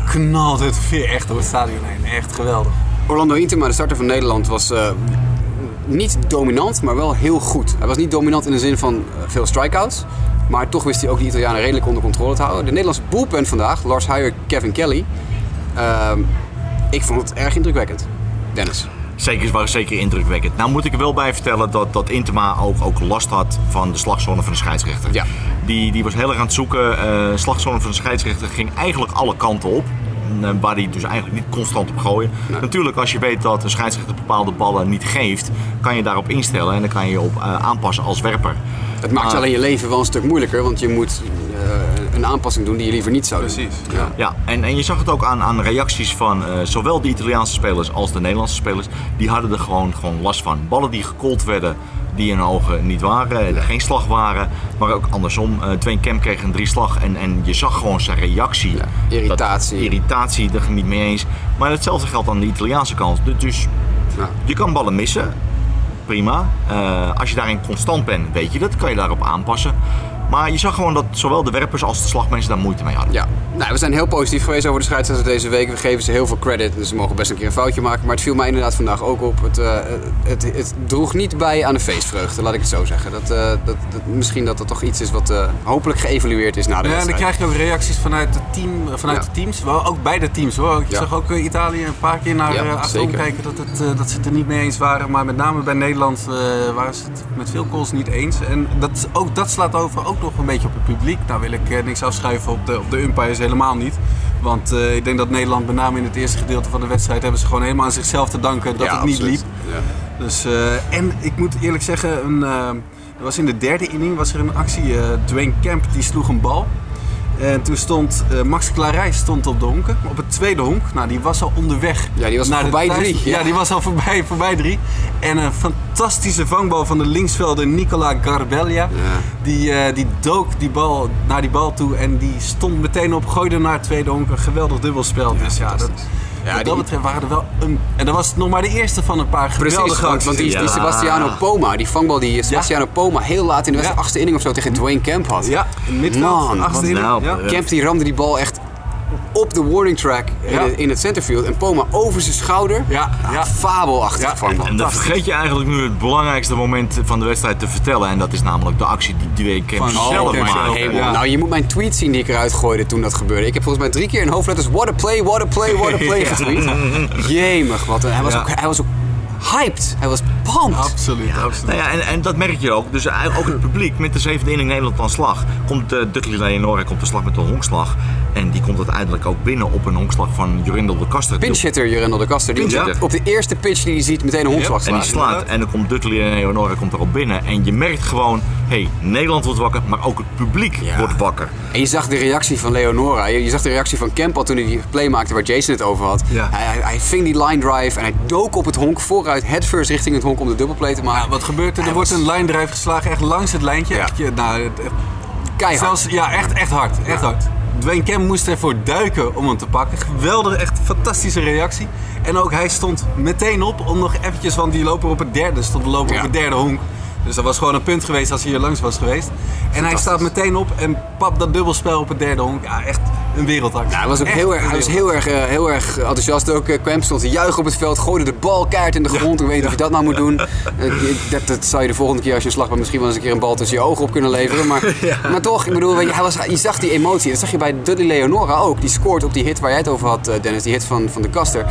knalde het weer echt door het stadion heen. Echt geweldig. Orlando Intema, de starter van Nederland, was eh, niet dominant, maar wel heel goed. Hij was niet dominant in de zin van eh, veel strikeouts. Maar toch wist hij ook de Italianen redelijk onder controle te houden. De Nederlandse bullpen vandaag, Lars Huijer, Kevin Kelly. ehm, ik vond het erg indrukwekkend. Dennis. Zeker, waren zeker indrukwekkend. Nou moet ik er wel bij vertellen dat, dat Intema ook, ook last had van de slagzone van de scheidsrechter. Ja. Die, die was heel erg aan het zoeken. Eh slagzone van de scheidsrechter ging eigenlijk alle kanten op. Eh, Waar hij dus eigenlijk niet constant op gooien. Natuurlijk, als je weet dat een scheidsrechter bepaalde ballen niet geeft, kan je daarop instellen en dan kan je je op eh, aanpassen als werper. Het maakt alleen je leven wel een stuk moeilijker, want je moet eh, een aanpassing doen die je liever niet zou doen. Precies, Ja. Ja, en, en je zag het ook aan, aan reacties van eh, zowel de Italiaanse spelers als de Nederlandse spelers. Die hadden er gewoon, gewoon last van. Ballen die gecallt werden die in hun ogen niet waren, er geen slag waren. Maar ook andersom, uh, Dwayne Kemp kreeg een drie slag en, en je zag gewoon zijn reactie. Ja, irritatie. Dat, irritatie, daar ging niet mee eens. Maar hetzelfde geldt aan de Italiaanse kant. Dus ja. je kan ballen missen, prima. Uh, als je daarin constant bent, weet je dat, kan je daarop aanpassen. Maar je zag gewoon dat zowel de werpers als de slagmensen daar moeite mee hadden. Ja, nou, we zijn heel positief geweest over de scheidsrechters deze week. We geven ze heel veel credit, dus ze mogen best een keer een foutje maken. Maar het viel mij inderdaad vandaag ook op. Het, uh, het, het, droeg niet bij aan de feestvreugde, laat ik het zo zeggen. Dat, uh, dat, dat, misschien dat dat toch iets is wat uh, hopelijk geëvalueerd is na de ja, wedstrijd. Ja, en dan krijg je ook reacties vanuit, het team, vanuit ja. de teams. Wel, ook bij de teams hoor. Ik ja. zag ook Italië een paar keer naar ja, achterom kijken dat, het, dat ze het er niet mee eens waren. Maar met name bij Nederland waren ze het met veel calls niet eens. En dat, ook dat slaat over ook nog een beetje op het publiek. Nou wil ik uh, niks afschuiven op de, op de umpires helemaal niet. Want uh, ik denk dat Nederland met name in het eerste gedeelte van de wedstrijd... hebben ze gewoon helemaal aan zichzelf te danken dat ja, het niet absoluut. liep. Ja. Dus, uh, en ik moet eerlijk zeggen, een, er was in de derde inning was er een actie. Dwayne Kemp die sloeg een bal. En toen stond uh, Max Clarij stond op de honken, op het tweede honk. Nou, die was al onderweg. Ja, die was naar voorbij thuis... drie. Ja. ja. die was al voorbij, voorbij drie. En een fantastische vangbal van de linksvelder Nicola Garbella. Ja. Die, uh, die dook die bal naar die bal toe en die stond meteen op, gooide naar het tweede honk. Een geweldig dubbelspel. Ja, dus ja, dat, ja, wat die- dat betreft waren er wel een... En dat was nog maar de eerste van een paar Precies, geweldige want, acties. want die, die. Sebastiano Poma, die vangbal die Sebastiano Poma heel laat in de wedstrijd, achtste inning of zo, tegen Dwayne Kemp had. Ja, in het middenveld. Man, achtste inning, nou? Eh, Kemp die ramde die bal echt op de warning track in, Ja. het, in het centerfield. En Poma over zijn schouder. Ja, ja. Fabelachtig Ja. En dan vergeet je eigenlijk nu het belangrijkste moment van de wedstrijd te vertellen. En dat is namelijk de actie die Dwayne Kemp Van zelf maakte. Nou, je moet mijn tweet zien die ik eruit gooide toen dat gebeurde. Ik heb volgens mij drie keer in hoofdletters what a play, what a play, what a play getweet. Jemig, wat een, hij, was Ja. ook, hij was ook hyped. Hij was pumped. Absoluut, absoluut. Nou ja, en, en dat merk je ook. Dus eigenlijk ook het publiek met de zevende inning Nederland aan slag. Komt uh, Dudley Leonore komt de slag met de honkslag. En die komt uiteindelijk ook binnen op een honkslag van Jurindel de Kaster. Pinch hitter Jurendel de Kaster. Die hitter. op de eerste pitch die je ziet meteen een honkslag En die slaat. slaat. En dan komt Dudley en Leonore komt erop binnen. En je merkt gewoon, hé, hey, Nederland wordt wakker, maar ook het publiek Ja. wordt wakker. En je zag de reactie van Leonora. Je, je zag de reactie van Kemp al toen hij die play maakte waar Jason het over had. Ja. Hij, hij, hij ving die line drive en hij dook op het honk vooruit, headfirst richting het honk om de dubbelplay te maken. Ja, wat gebeurt er? Er wordt een line drive geslagen, echt langs het lijntje. Ja. Echt, nou, keihard. zelfs, ja, echt, echt hard. Echt hard. Dwayne Kemp moest ervoor duiken om hem te pakken. Geweldig, echt fantastische reactie. En ook hij stond meteen op om nog eventjes, want die loper op het derde stond de loper op het derde honk. Dus dat was gewoon een punt geweest als hij hier langs was geweest. En hij staat meteen op en papt dat dubbelspel op het derde honk. Ja, echt een wereldactie. Ja, hij was ook Echt heel erg, hij was heel erg, eh, heel erg enthousiast ook. Kemp stond te juichen op het veld, gooide de bal keihard in de grond. Ik weet niet of je dat nou moet doen. Eh, dat, dat zou je de volgende keer als je een slag hebt misschien wel eens een keer een bal tussen je ogen op kunnen leveren. Maar, maar toch, ik bedoel, je, hij was, je zag die emotie. Dat zag je bij Dudley Leonora ook. Die scoort op die hit waar jij het over had, Dennis. Die hit van, van de Kaster.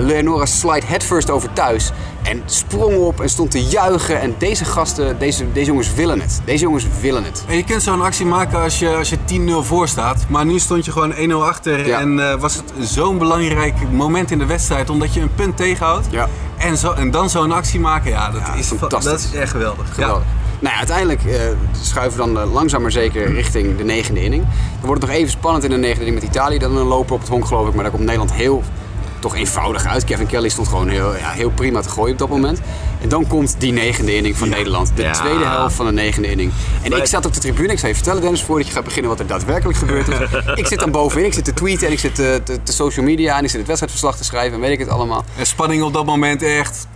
Leonora slide headfirst over thuis. En sprong op en stond te juichen. En deze gasten, deze, deze jongens willen het. Deze jongens willen het. En je kunt zo'n actie maken als je, als je 10-0 voor staat. Maar nu stond je gewoon 1-0 achter. Ja. En eh, was het zo'n belangrijk moment in de wedstrijd. Omdat je een punt tegenhoudt. Ja. En, zo, en dan zo'n actie maken. Ja, dat, Ja, is, fa- fantastisch. dat is echt geweldig. Geweldig. Nou ja, uiteindelijk eh, schuiven we dan eh, langzaam maar zeker richting de negende inning. Dan wordt het nog even spannend in de negende inning met Italië. Dan een loper op het honk geloof ik, maar daar komt Nederland heel toch eenvoudig uit. Kevin Kelly stond gewoon heel, ja, heel prima te gooien op dat moment. En dan komt die negende inning van Nederland. De Ja. tweede helft van de negende inning. En ik zat op de tribune. Ik zou je vertellen Dennis, voordat je gaat beginnen wat er daadwerkelijk gebeurd is. ik zit dan bovenin. Ik zit te tweeten en ik zit te, te, te social media en ik zit het wedstrijdverslag te schrijven en weet ik het allemaal. En spanning op dat moment echt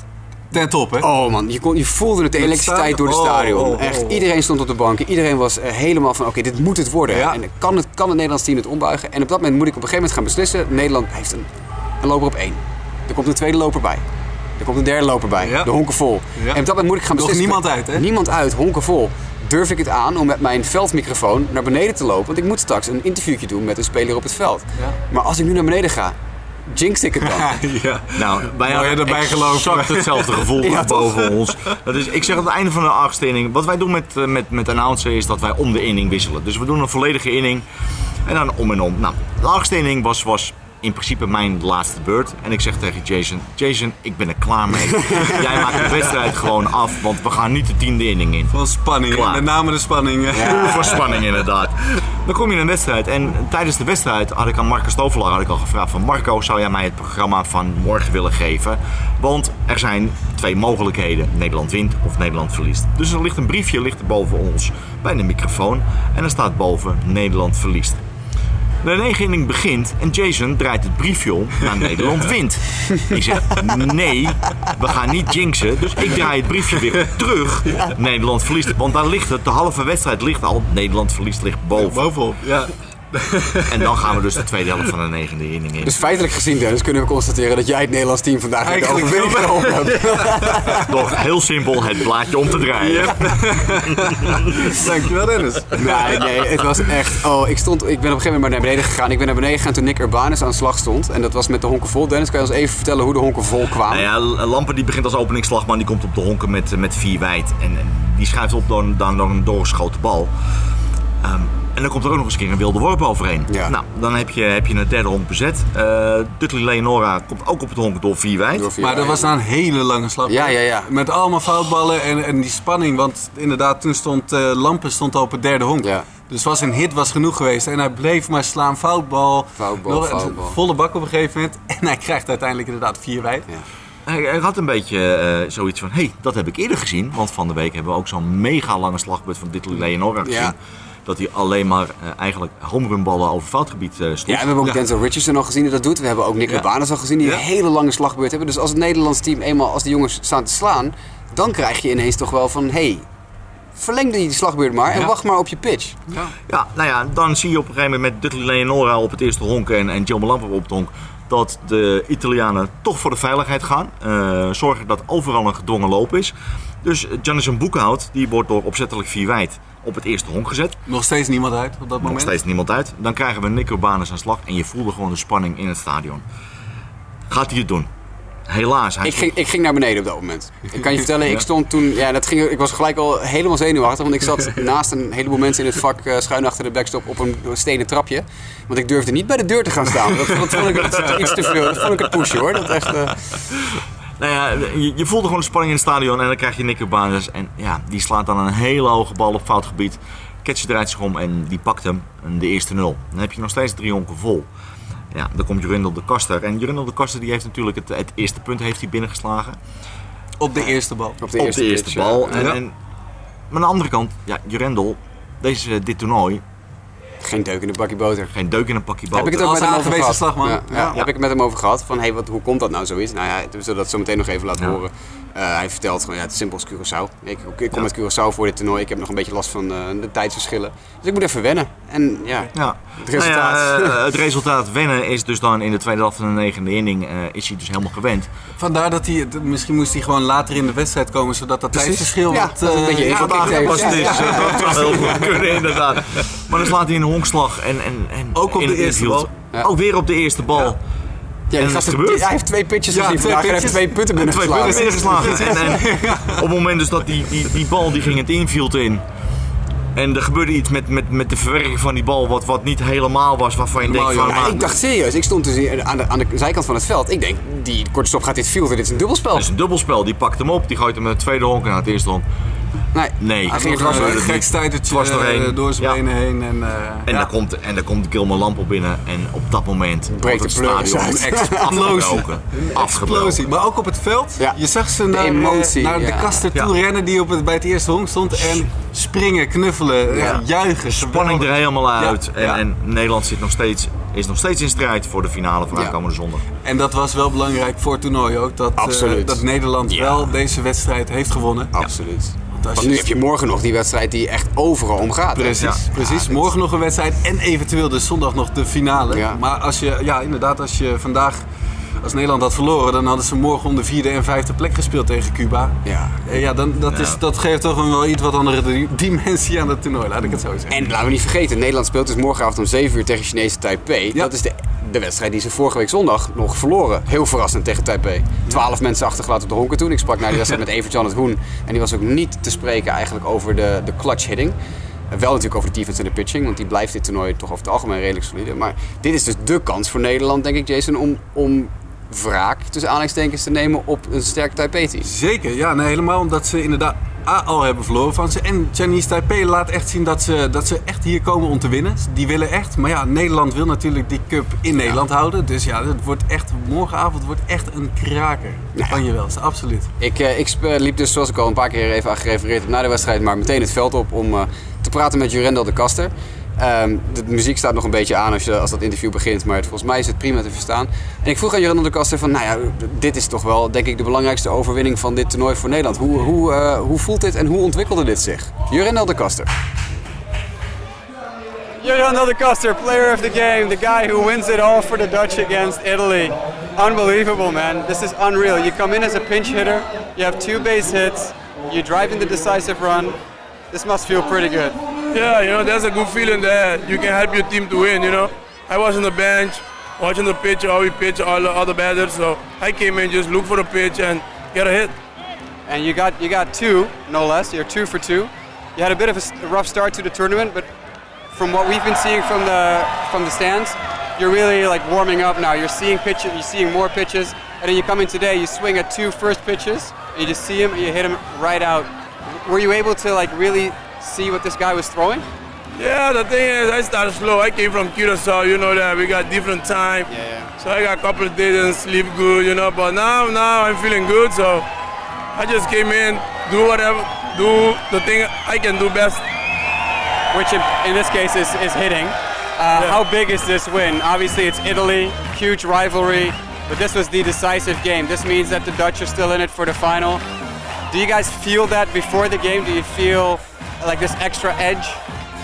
ten top, hè? Oh man, je, kon, je voelde het, de elektriciteit door het Oh, stadion. oh, oh, Echt, iedereen stond op de banken. Iedereen was eh, helemaal van, oké, dit moet het worden. Ja. En kan het, kan het Nederlands team het ombuigen? En op dat moment moet ik op een gegeven moment gaan beslissen. Nederland heeft een, een loper op één. Er komt een tweede loper bij. Er komt een derde loper bij. Ja. De honken vol. Ja. En op dat moment moet ik gaan beslissen. niemand uit, hè? Niemand uit, honken vol. Durf ik het aan om met mijn veldmicrofoon naar beneden te lopen? Want ik moet straks een interviewtje doen met een speler op het veld. Ja. Maar als ik nu naar beneden ga, jinx ik het dan? ja. Nou, wij je hadden erbij exact gelopen? hetzelfde gevoel Ja, toch? boven ons. Dat is, ik zeg aan het einde van de achtste inning. Wat wij doen met, eh, met, met announcer is dat wij om de inning wisselen. Dus we doen een volledige inning en dan om en om. Nou, de achtste inning was, was in principe mijn laatste beurt. En ik zeg tegen Jason, Jason, ik ben er klaar mee. Jij maakt de wedstrijd gewoon af, want we gaan niet de tiende inning in. Van spanning? Klaar. met name de spanning. Voor spanning inderdaad. Dan kom je in een wedstrijd en tijdens de wedstrijd had ik aan Marco Stovelaar had ik al gevraagd van Marco, zou jij mij het programma van morgen willen geven? Want er zijn twee mogelijkheden. Nederland wint of Nederland verliest. Dus er ligt een briefje ligt er boven ons bij de microfoon. En er staat boven Nederland verliest. De regeling begint en Jason draait het briefje om naar Nederland wint. Ik zeg, nee, we gaan niet jinxen. Dus ik draai het briefje weer terug. Nederland verliest. Want daar ligt het, de halve wedstrijd ligt al. Nederland verliest ligt boven. Bovenop, ja. En dan gaan we dus de tweede helft van de negende inning in. Dus feitelijk gezien, Dennis, kunnen we constateren dat jij het Nederlands team vandaag met de Eigenlijk overwinning geholpen hebt. Nog heel simpel het blaadje om te draaien. Dankjewel Dennis. Nee, nee, het was echt... Oh, ik, stond, ik ben op een gegeven moment maar naar beneden gegaan. Ik ben naar beneden gegaan toen Nick Urbanus aan de slag stond. En dat was met de honken vol. Dennis, kan je ons even vertellen hoe de honken vol kwamen? Nou ja, Lampen die begint als openingsslagman. Die komt op de honken met, met vier wijd. En, en die schuift op door, dan door een doorgeschoten bal. Ehm, en dan komt er ook nog eens een keer een wilde worp overheen. Ja. Nou, dan heb je, heb je een derde honk bezet. Uh, Dudley Leonora komt ook op het honk door vier wijd. Door vier Maar dat was na een hele lange slag. Ja, ja, ja. Met allemaal foutballen en, en die spanning. Want inderdaad, toen stond eh, Lampen stond al op het derde honk. Ja. Dus was een hit was genoeg geweest. En hij bleef maar slaan. Foutbal. Foutbal, Nog- foutbal. Volle bak op een gegeven moment. En hij krijgt uiteindelijk inderdaad vier wijd. Ja. Hij, hij had een beetje eh, zoiets van, hé, hey, dat heb ik eerder gezien. Want van de week hebben we ook zo'n mega lange slagbeurt van Dudley Leonora gezien. Ja. Dat hij alleen maar eh, eigenlijk homerunballen over foutgebied eh sloeg. Ja, we hebben ook Denzel Richardson al gezien die dat doet. We hebben ook Nick Ja. Al gezien die Ja. een hele lange slagbeurt hebben. Dus als het Nederlands team eenmaal, als de jongens staan te slaan, dan krijg je ineens toch wel van, hé, hey, verleng die slagbeurt maar en Ja. wacht maar op je pitch. Ja, nou ja, dan zie je op een gegeven moment met Dudley Leonora op het eerste honk en, en Joe op het honk dat de Italianen toch voor de veiligheid gaan. Eh, zorgen dat overal een gedwongen loop is. Dus Janison Boekhout, die wordt door opzettelijk vier wijd op het eerste honk gezet. Nog steeds niemand uit op dat Nog moment. steeds niemand uit. Dan krijgen we Nick Urbanus aan slag en je voelde gewoon de spanning in het stadion. Gaat hij het doen? Helaas. Hij Ik ging, ik ging naar beneden op dat moment. Ik kan je vertellen, ik stond toen, ja, dat ging, ik was gelijk al helemaal zenuwachtig, want ik zat naast een heleboel mensen in het vak eh, schuin achter de backstop op een stenen trapje. Want ik durfde niet bij de deur te gaan staan. Dat, dat vond ik het iets te veel. Dat vond ik het pushen hoor. Dat echt, eh, Nou ja, je, je voelde gewoon de spanning in het stadion en dan krijg je Nick Urbanus. En ja, die slaat dan een hele hoge bal op fout gebied. Ketje draait zich om en die pakt hem en de eerste nul. Dan heb je nog steeds drie honken vol. Ja, dan komt Jurindel de Kaster. En Jurindel de Kaster die heeft natuurlijk het, het eerste punt heeft hij binnengeslagen. Op de eerste bal. op de op eerste, de eerste pitch, bal. ja. En, Ja. en, maar aan de andere kant, ja, Jurendel, deze, dit toernooi, Geen deuk in een bakje boter. geen deuk in een pakje boter. Heb ik het ook met hem over gehad. slagman. Ja, ja, Ja. Heb ik het met hem over gehad. Van, hey, wat, hoe komt dat nou zoiets? Nou ja, we zullen dat zo meteen nog even laten horen. Eh, hij vertelt gewoon, ja, het is simpel als Curaçao. Ik, ik kom Ja. met Curaçao voor dit toernooi. Ik heb nog een beetje last van eh, de tijdsverschillen. Dus ik moet even wennen. En ja, Ja. Het resultaat. Nou ja, eh, het resultaat wennen is dus dan in de tweede helft van de negende inning eh, is hij dus helemaal gewend. Vandaar dat hij, misschien moest hij gewoon later in de wedstrijd komen, zodat dat Precies. tijdsverschil Ja, wat... een eh, beetje is. Dat zou heel goed kunnen, inderdaad. Maar dan slaat hij een honkslag en, en, en Ook op in de eerste bal. Ja. Ook weer op de eerste bal. Ja. En hij heeft twee pitches Ja, gezien twee vandaag en heeft twee punten En twee binnengeslagen. binnengeslagen. En, en op het moment dus dat die, die, die bal die ging het infield in. En er gebeurde iets met, met, met de verwerking van die bal wat, wat niet helemaal was. Waarvan je denkt van... ja. Ik dacht serieus, ik stond dus aan de, aan de zijkant van het veld. Ik denk, die korte stop gaat dit fielden, dit is een dubbelspel. Het is een dubbelspel. Die pakt hem op. Die gooit hem met het tweede honk naar het eerste honk. Nee, Nee. hij ging dwars een gebeurde door. het gek niet. stuitertje Dwars doorheen. eh, door zijn Ja. benen heen. En, eh, En, ja. dan komt, en dan komt Gilmer Lamp binnen. En op dat moment Breekt het stadion uit. afgebroken. Explosie. Maar ook op het veld. Ja. Je zag ze naar, emotie, eh, naar ja. de kasten Ja. toe rennen die op het, bij het eerste honk stond. En springen, knuffelen, Ja. juichen. Spanning er helemaal uit. Ja. En, Ja. en Nederland zit nog steeds, is nog steeds in strijd voor de finale van Ja. aankomende zondag. En dat was wel belangrijk voor het toernooi ook. Dat, eh, dat Nederland Ja. wel deze wedstrijd heeft gewonnen. Absoluut. Als Want je- nu heb je morgen nog die wedstrijd die echt overal om gaat. Precies, Ja. precies. Morgen nog een wedstrijd en eventueel dus zondag nog de finale. Ja. Maar als je, ja, inderdaad, als je vandaag, als Nederland had verloren, dan hadden ze morgen om de vierde en vijfde plek gespeeld tegen Cuba. Ja. Eh, Ja, dan, dat. Is, dat geeft toch een wel iets wat andere di- dimensie aan het toernooi, laat ik het zo zeggen. En laten we niet vergeten, Nederland speelt dus morgenavond om 7 uur tegen Chinese Taipei. Ja. Dat is de, de wedstrijd die ze vorige week zondag nog verloren. Heel verrassend tegen Taipei. Twaalf mensen achtergelaten op de honken toen. Ik sprak na die wedstrijd met Evert-Jan het Hoen. En die was ook niet te spreken eigenlijk over de, de clutch hitting. Eh, Wel natuurlijk over de defense en de pitching, want die blijft dit toernooi toch over het algemeen redelijk solide. Maar dit is dus de kans voor Nederland, denk ik, Jason, om, om wraak tussen aanhalingstekens te nemen op een sterk Taipei-team. Zeker, ja, nee, helemaal omdat ze inderdaad al hebben verloren van ze. En Chinese Taipei laat echt zien dat ze, dat ze echt hier komen om te winnen. Die willen echt. Maar ja, Nederland wil natuurlijk die cup in Nederland houden. Dus ja, het wordt echt, morgenavond wordt echt een kraker. Dat kan je wel, absoluut. Ik, uh, ik liep dus, zoals ik al een paar keer even aan gerefereerd heb, na de wedstrijd, maar meteen het veld op om uh, te praten met Jurendel de Kaster. Um, de muziek staat nog een beetje aan als, je, als dat interview begint, maar het, volgens mij is het prima te verstaan. En ik vroeg aan Jurendel de Kaster van, nou ja, dit is toch wel denk ik de belangrijkste overwinning van dit toernooi voor Nederland. Hoe, hoe, uh, hoe voelt dit en hoe ontwikkelde dit zich? Jurendel de Kaster. Jurendel de Kaster, player of the game, the guy who wins it all for the Dutch against Italy. Unbelievable, man. This is unreal. You come in as a pinch hitter, you have two base hits, you drive in the decisive run. This must feel pretty good. Yeah, you know, that's a good feeling that you can help your team to win, you know. I was on the bench watching the pitch, how we pitch all the other batters, so I came in just look for the pitch and get a hit. And you got you got two, no less. You're two for two. You had a bit of a rough start to the tournament, but from what we've been seeing from the from the stands, you're really like warming up now. You're seeing pitches, you're seeing more pitches, and then you come in today, you swing at two first pitches, and you just see him, and you hit him right out. Were you able to like really see what this guy was throwing? Yeah, the thing is, I started slow. I came from Curacao, you know that we got different time. Yeah, yeah. So I got a couple of days and sleep good, you know. But now, now I'm feeling good. So I just came in, do whatever, do the thing I can do best. Which in, in this case is, is hitting. Uh, yeah. How big is this win? Obviously, it's Italy, huge rivalry, but this was the decisive game. This means that the Dutch are still in it for the final. Do you guys feel that before the game? Do you feel like this extra edge?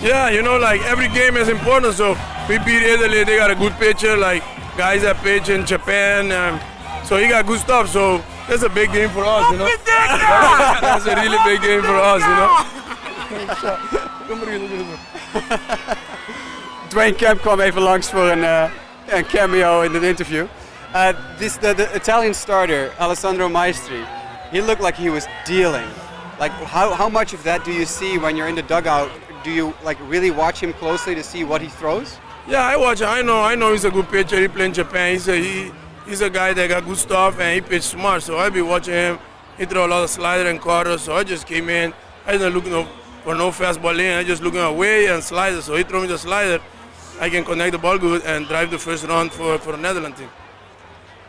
Yeah, you know, like every game is important. So we beat Italy, they got a good pitcher, like guys that pitch in Japan. Um, so he got good stuff. So that's a big game for us, you know. that's a really big game for us, you know. Dwayne Kemp kwam even langs voor een, uh, een cameo in the interview. Uh, this, the, the Italian starter, Alessandro Maestri, he looked like he was dealing. Like, how, how much of that do you see when you're in the dugout? Do you like really watch him closely to see what he throws? Yeah, I watch. I know. I know he's a good pitcher. He played in Japan. He's a he, he's a guy that got good stuff and he pitch smart. So I be watching him. He throw a lot of slider and cutter. So I just came in. I didn't look no, for no fastball in. I just looking away and slider. So he throw me the slider. I can connect the ball good and drive the first round for for the Netherlands team.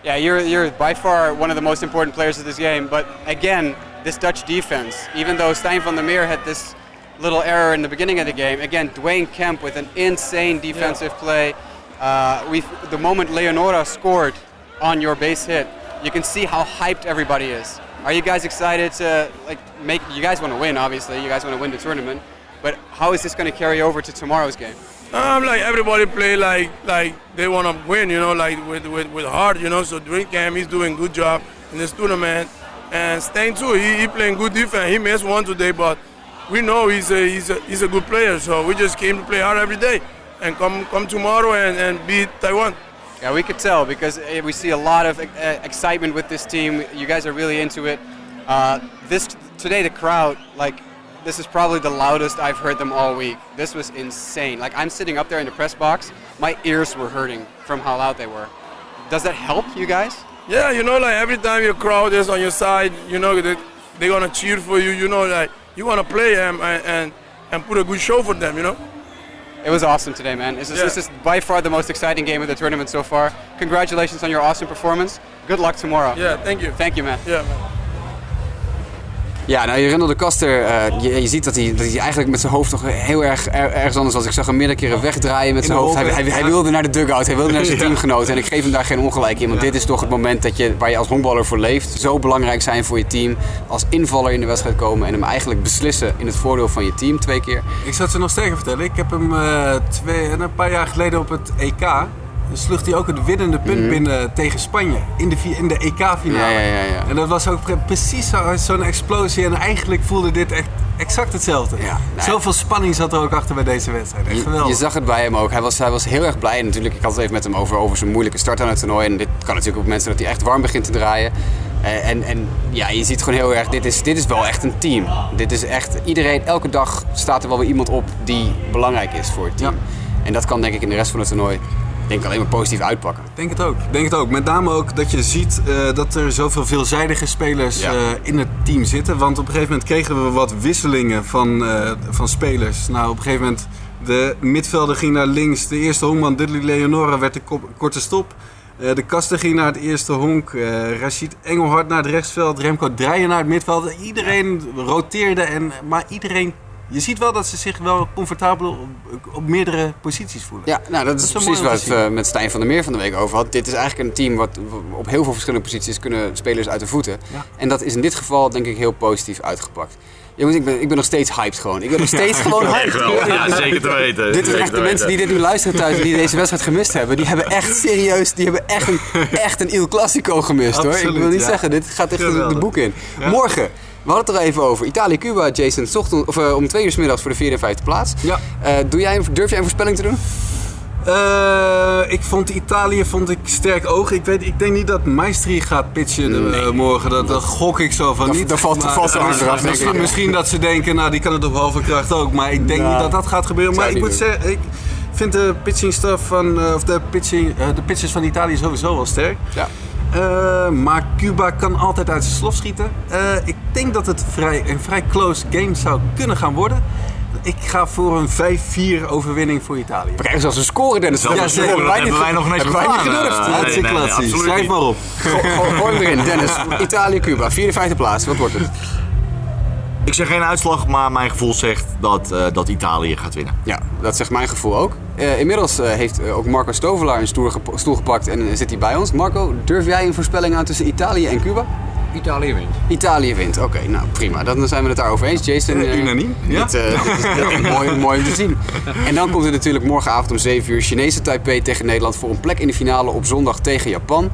Yeah, you're you're by far one of the most important players of this game. But again, this Dutch defense, even though Stijn van der Meer had this little error in the beginning of the game, again, Dwayne Kemp with an insane defensive yeah. play. Uh, we, the moment Leonora scored on your base hit, you can see how hyped everybody is. Are you guys excited to like make? You guys want to win, obviously. You guys want to win the tournament, but how is this going to carry over to tomorrow's game? Um, like everybody play like like they want to win, you know, like with, with, with heart, you know. So Dwayne Kemp, he's doing good job in this tournament. And Stein too, he, he playing good defense. He missed one today, but we know he's a, he's a, he's a good player. So we just came to play hard every day and come come tomorrow and, and beat Taiwan. Yeah, we could tell because eh, we see a lot of uh, excitement with this team. You guys are really into it. Uh, this today, the crowd, like, this is probably the loudest I've heard them all week. This was insane. Like, I'm sitting up there in the press box, my ears were hurting from how loud they were. Does that help you guys? Yeah, you know, like every time your crowd is on your side, you know they they're gonna cheer for you. You know, like you wanna play them and and, and put a good show for them. You know. It was awesome today, man. This is, yeah. this is by far the most exciting game of the tournament so far. Congratulations on your awesome performance. Good luck tomorrow. Yeah, thank you. Thank you, man. Yeah, man. Ja, nou, je de Kaster, uh, je, je, ziet dat hij, dat hij eigenlijk met zijn hoofd toch heel erg er, ergens anders was. Ik zag hem meerdere keren wegdraaien met zijn hoofd. Hij, hij, hij, wilde naar de dugout, hij wilde naar zijn teamgenoten. En ik geef hem daar geen ongelijk in, want dit is toch het moment dat je, waar je als honkballer voor leeft. Zo belangrijk zijn voor je team. Als invaller in de wedstrijd komen en hem eigenlijk beslissen in het voordeel van je team twee keer. Ik zal het ze nog sterker vertellen. Ik heb hem uh, twee, een paar jaar geleden op het EK sloeg hij ook het winnende punt mhm. binnen tegen Spanje in de, in de EK-finale. Ja, ja, ja, ja, En dat was ook precies zo'n explosie. En eigenlijk voelde dit echt exact hetzelfde. Ja, Zoveel spanning zat er ook achter bij deze wedstrijd. Echt je, je, zag het bij hem ook. Hij was, hij was heel erg blij. Natuurlijk, ik had het even met hem over, over zijn moeilijke start aan het toernooi. En dit kan natuurlijk ook mensen dat hij echt warm begint te draaien. Eh, en, en ja, je ziet gewoon heel erg, dit is, dit is wel echt een team. Dit is echt, iedereen, elke dag staat er wel weer iemand op die belangrijk is voor het team. En dat kan denk ik in de rest van het toernooi denk alleen maar positief uitpakken. Denk het ook. Denk het ook. Met name ook dat je ziet uh, dat er zoveel veelzijdige spelers ja. uh, in het team zitten. Want op een gegeven moment kregen we wat wisselingen van, uh, van spelers. Nou, op een gegeven moment de midvelder ging naar links. De eerste honkman Dudley Leonora werd de korte stop. de kasten ging naar het eerste honk. Rashid Engelhard naar het rechtsveld. Remco Dreyer naar het midveld. Iedereen roteerde, en, maar iedereen je ziet wel dat ze zich wel comfortabel op, op meerdere posities voelen. Ja, nou, dat, is, precies waar we het met Stijn van der Meer van de week over had. Dit is eigenlijk een team wat op heel veel verschillende posities kunnen spelers uit de voeten. Ja. En dat is in dit geval denk ik heel positief uitgepakt. Jongens, ik ben, ik ben nog steeds hyped gewoon. Ik ben nog steeds gewoon hyped. Ja, zeker te weten. Dit is echt de mensen die dit nu luisteren thuis die deze wedstrijd gemist hebben. Die hebben echt serieus, die hebben echt een, echt een Il Classico gemist Absoluut, hoor. Ik wil niet zeggen, dit gaat echt de boek in. Morgen we hadden het er even over. Italië-Cuba, Jason, ochtend, of, uh, om twee uur s middags voor de vierde en vijfde plaats. Ja. Uh, doe jij, durf jij een voorspelling te doen? Uh, ik vond Italië vond ik sterk oog. Ik, weet, ik denk niet dat Maestri gaat pitchen nee. morgen. Dat, dat, gok ik zo van dat, niet. Dat valt er vast aan misschien, misschien, dat ze denken, nou die kan het op halve kracht ook. Maar ik denk niet dat dat gaat gebeuren. Maar ik moet zeggen, ik vind de pitching stuff van, of de, pitching, de pitches van Italië sowieso wel sterk. Ja. Uh, maar Cuba kan altijd uit zijn slof schieten. Uh, ik denk dat het vrij, een vrij close game zou kunnen gaan worden. Ik ga voor een 5-4 overwinning voor Italië. We krijgen zelfs een score, Dennis. Ja, ja zeker. Dat hebben wij nog gedaan. Wij niet gedurfd. Hartstikke nee, nee, nee, Schrijf maar op. Gooi erin, Dennis. Italië-Cuba, 54 plaats. Wat wordt het? Ik zeg geen uitslag, maar mijn gevoel zegt dat, uh, dat Italië gaat winnen. Ja, dat zegt mijn gevoel ook. Uh, inmiddels uh, heeft ook Marco Stovelaar een stoel, gep stoel gepakt en zit hij bij ons. Marco, durf jij een voorspelling aan tussen Italië en Cuba? Italië wint. Italië wint, oké. Okay, nou, prima. Dan zijn we het daarover eens. Jason, uh, unaniem. Ja? Dit, dit is mooi, mooi om te zien. En dan komt er natuurlijk morgenavond om 7 uur Chinese Taipei tegen Nederland voor een plek in de finale op zondag tegen Japan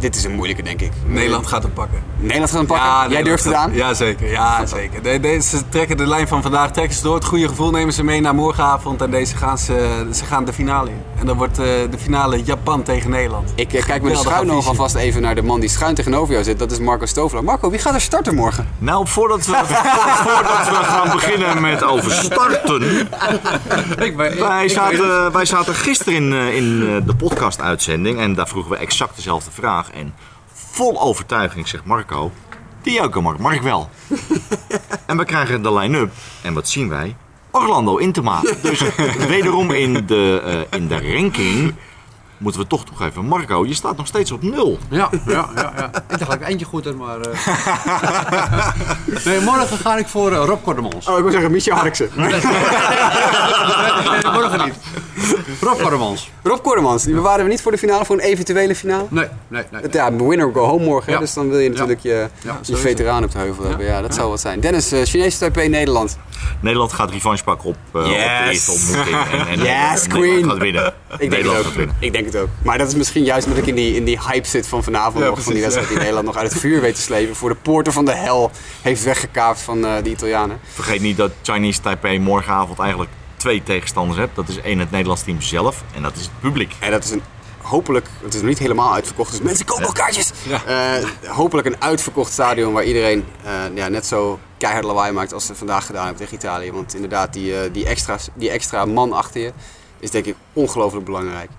dit is een moeilijke, denk ik. Nederland gaat hem pakken. Nederland gaat hem pakken? Ja, Jij durft het aan? Ja, zeker. Ja, zeker. De, de, ze trekken de lijn van vandaag trekken ze door. Het goede gevoel nemen ze mee naar morgenavond. En deze gaan ze, ze gaan de finale in. En dan wordt uh, de finale Japan tegen Nederland. Ik uh, kijk met de schuin nog alvast even naar de man die schuin tegenover jou zit. Dat is Marco Stovelaar. Marco, wie gaat er starten morgen? Nou, voordat we, voordat we gaan beginnen met over starten. ik ben, wij, zaten, ik wij zaten gisteren in, uh, in de podcast-uitzending. En daar vroegen we exact dezelfde vraag. En vol overtuiging zegt Marco, die ook Mark, Mark wel. en we krijgen de line-up. En wat zien wij? Orlando Intema. Dus wederom in de, uh, in de ranking moeten we toch toegeven. Marco, je staat nog steeds op nul. Ja, ja, ja. ja. Ik dacht dat ik eentje goed had, maar... Uh... nee, morgen ga ik voor uh, Rob Kordemans. Oh, ik wil zeggen Michel Harksen. nee, morgen niet. Rob Kordemans. Rob Kordemans, die bewaren we niet voor de finale, voor een eventuele finale? Nee, nee, nee. Ja, winner go home morgen, ja. dus dan wil je natuurlijk je, ja, je veteraan op de heuvel hebben. Ja, dat zou wat zijn. Dennis, uh, Chinese Taipei, Nederland. Nederland gaat revanche pakken op, uh, yes. op de eerste ontmoeting. En, en yes, Queen. gaat winnen. Ik denk, het ook. ik denk het ook. Maar dat is misschien juist omdat ik in die, in die hype zit van vanavond nog. van die wedstrijd die Nederland nog uit het vuur weet te slepen. Voor de poorten van de hel heeft weggekaapt van uh, de Italianen. Vergeet niet dat Chinese Taipei morgenavond eigenlijk twee tegenstanders hebt. Dat is één het Nederlands team zelf en dat is het publiek. En dat is een hopelijk, het is nog niet helemaal uitverkocht, dus mensen kopen kaartjes. Ja. Uh, hopelijk een uitverkocht stadion waar iedereen uh, ja, net zo keihard lawaai maakt als ze vandaag gedaan hebben tegen Italië. Want inderdaad, die, uh, die, extra, die extra man achter je is denk ik ongelooflijk belangrijk.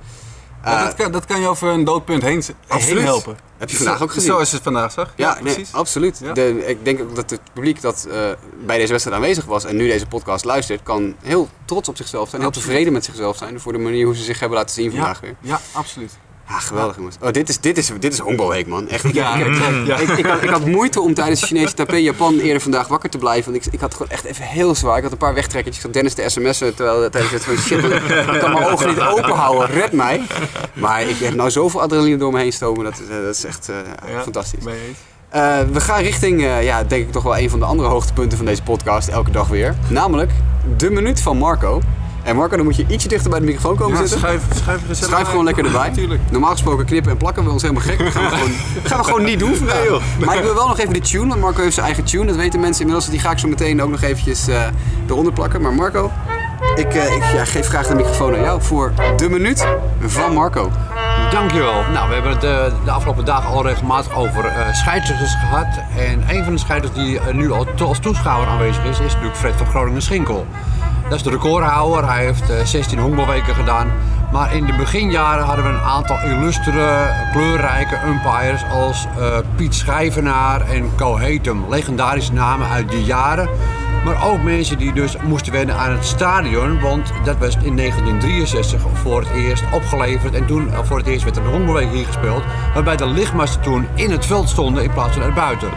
Uh, dat, kan, dat kan je over een doodpunt heen, heen helpen. Heb je vandaag ook gezien? Zoals het vandaag zag. Ja, ja precies. Nee, absoluut. Ja. De, ik denk ook dat het publiek dat uh, bij deze wedstrijd aanwezig was en nu deze podcast luistert, kan heel trots op zichzelf zijn, heel tevreden met zichzelf zijn voor de manier hoe ze zich hebben laten zien vandaag weer. Ja, absoluut. Ja, geweldig jongens. Oh, dit is, dit is, dit is man. Echt. Ik, ja, ik, ja. ik, ik, had, ik had moeite om tijdens de Chinese Taipei Japan eerder vandaag wakker te blijven. Want ik, ik had gewoon echt even heel zwaar. Ik had een paar wegtrekkertjes van Dennis de sms'en terwijl tijdens het van shit. Ik kan mijn ogen niet open houden. Red mij. Maar ik heb nou zoveel adrenaline door me heen stomen. Dat, dat is echt uh, ja, fantastisch. Uh, we gaan richting, uh, ja, denk ik toch wel een van de andere hoogtepunten van deze podcast elke dag weer. Namelijk de minuut van Marco. En Marco, dan moet je ietsje dichter bij de microfoon komen ja, zitten. Schuif, schuif, schuif gewoon lekker erbij. Normaal gesproken knippen en plakken we ons helemaal gek. Dat gaan we gewoon, gaan we gewoon niet doen vandaag. Nee, joh. Maar ik wil wel nog even de tune, want Marco heeft zijn eigen tune. Dat weten mensen inmiddels. Die ga ik zo meteen ook nog eventjes uh, eronder plakken. Maar Marco, ik, uh, ik ja, geef graag de microfoon aan jou voor de minuut van Marco. Dankjewel. Nou, we hebben het de, de afgelopen dagen al regelmatig over uh, scheidsrechters gehad. En een van de scheidsrechters die nu al als toeschouwer aanwezig is, is natuurlijk Fred van Groningen-Schinkel. Dat is de recordhouder. Hij heeft 16 honkbalweken gedaan. Maar in de beginjaren hadden we een aantal illustere, kleurrijke umpires als eh, Piet Schijvenaar en Co Hetem. Legendarische namen uit die jaren. Maar ook mensen die dus moesten wennen aan het stadion. Want dat was in 1963 voor het eerst opgeleverd. En toen eh, voor het eerst werd er een hongerweek hier gespeeld. Waarbij de lichtmasten toen in het veld stonden in plaats van erbuiten.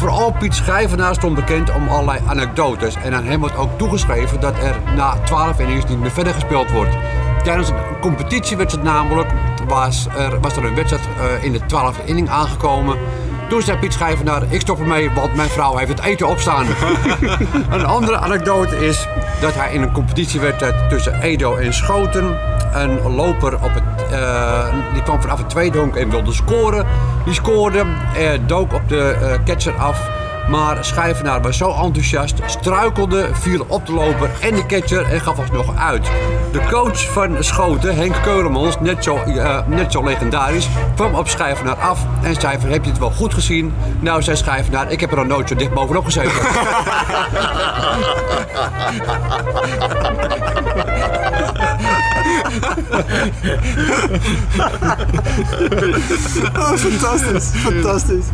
Vooral Piet Schijvenaar stond bekend om allerlei anekdotes. En aan hem wordt ook toegeschreven dat er na 12 innings niet meer verder gespeeld wordt. Tijdens een competitiewedstrijd namelijk was er, was er een wedstrijd eh, in de 12e inning aangekomen. Toen zei Piet Schijvenaar, ik stop ermee, want mijn vrouw heeft het eten opstaan. een andere anekdote is dat hij in een competitiewedstrijd tussen Edo en Schoten een loper op het, eh, die kwam vanaf het tweede honk en wilde scoren. Die scoorde, eh, dook op de eh, catcher af. Maar Schijvenaar was zo enthousiast, struikelde, viel op de loper en de catcher en gaf alsnog uit. De coach van Schoten, Henk Keulemans, net zo, eh, net zo legendarisch, kwam op Schijvenaar af en zei van, heb je het wel goed gezien? Nou, zei Schijvenaar, ik heb er nooit zo dicht bovenop gezeten. Oh, fantastisch, fantastisch.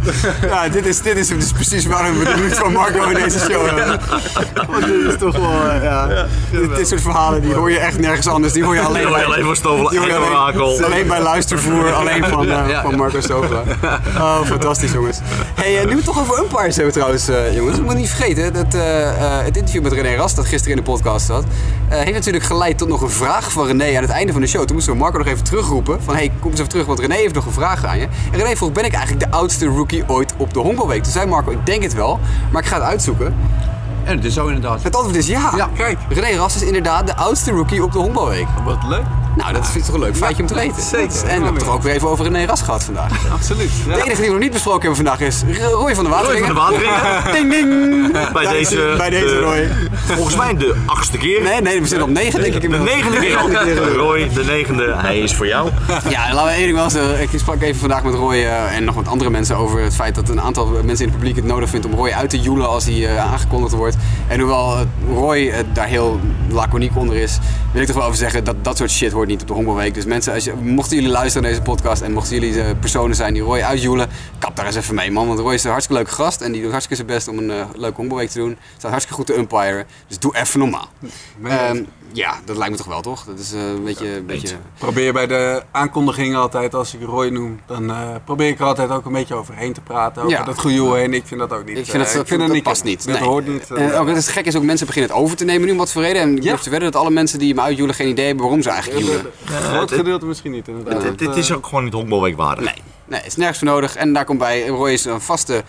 Ja, dit is, dit is dus precies waarom we de van Marco in deze show hebben. Want dit is toch wel, eh, ja. Dit, dit soort verhalen die hoor je echt nergens anders. Die hoor je alleen Die hoor je bij, alleen van Stoffel die hoor alleen, bij luistervoer, alleen van, eh, van Marco Stovela. Oh, fantastisch jongens. Hey, eh, nu we het toch over umpires hebben trouwens, jongens. We moeten niet vergeten dat het interview met René Rast, dat gisteren in de podcast zat, heeft natuurlijk geleid tot nog een vraag van René aan het einde van de show. Toen moesten we Marco nog even terugroepen van, hey, kom eens even terug, want René heeft nog een vraag aan je. En René vroeg, ben ik eigenlijk de oudste rookie ooit op de honkbalweek? Toen zei Marco, ik denk het wel, maar ik ga het uitzoeken. en het is zo inderdaad. Het antwoord is ja. Ja. Kijk, René Rast is inderdaad de oudste rookie op de honkbalweek. Wat leuk. Nou, dat vind ik toch een leuk feitje om te weten. zeker. En we hebben het toch ook weer even over René Rast gehad vandaag. Absoluut. De enige die we nog niet besproken hebben vandaag is Roy van de Roy Wateringen. van de Wateringen. Ding ding! Bij deze, bij deze de- Roy. Volgens mij de achtste keer. Nee, nee, we zitten op negen denk ik De negende keer al. Roy, de negende, hij is voor jou. Ja, laten we één ding wel zeggen. Ik sprak even vandaag met Roy eh, en nog wat andere mensen over het feit dat een aantal mensen in het publiek het nodig vindt om Roy uit te joelen als hij eh, aangekondigd wordt. En hoewel eh, Roy daar heel laconiek onder is, wil ik toch wel even zeggen dat dat soort shit hoort niet op de Hongerweek. Dus mensen, als je, mochten jullie luisteren naar deze podcast en mochten jullie eh, personen zijn die Roy uitjoelen, kap daar eens even mee man. Want Roy is een hartstikke leuke gast en die doet hartstikke zijn best om een eh, leuke Hongerweek te doen. Staat hartstikke goed te umpiren. Dus doe even normaal. Ehm, ja, dat lijkt me toch wel toch? Dat is eh, een beetje... een beetje Probeer bij de aankondigingen altijd, als ik Roy noem, dan probeer ik er altijd ook een beetje overheen te praten. Over Ja. dat gejoel heen. Ik vind dat ook niet. Ik vind eh, dat, dat, niet past niet. Dat Nee. hoort niet. En ook, het is gek is ook mensen beginnen het over te nemen nu om wat voor reden. En ik durf te wedden dat alle mensen die me uitjoelen geen idee hebben waarom ze eigenlijk joelen. Een groot gedeelte misschien niet inderdaad. Dit, dit is ook gewoon niet honkbalweek waardig. Nee, nee, het is nergens voor nodig. En daar komt bij, Roy is een vaste,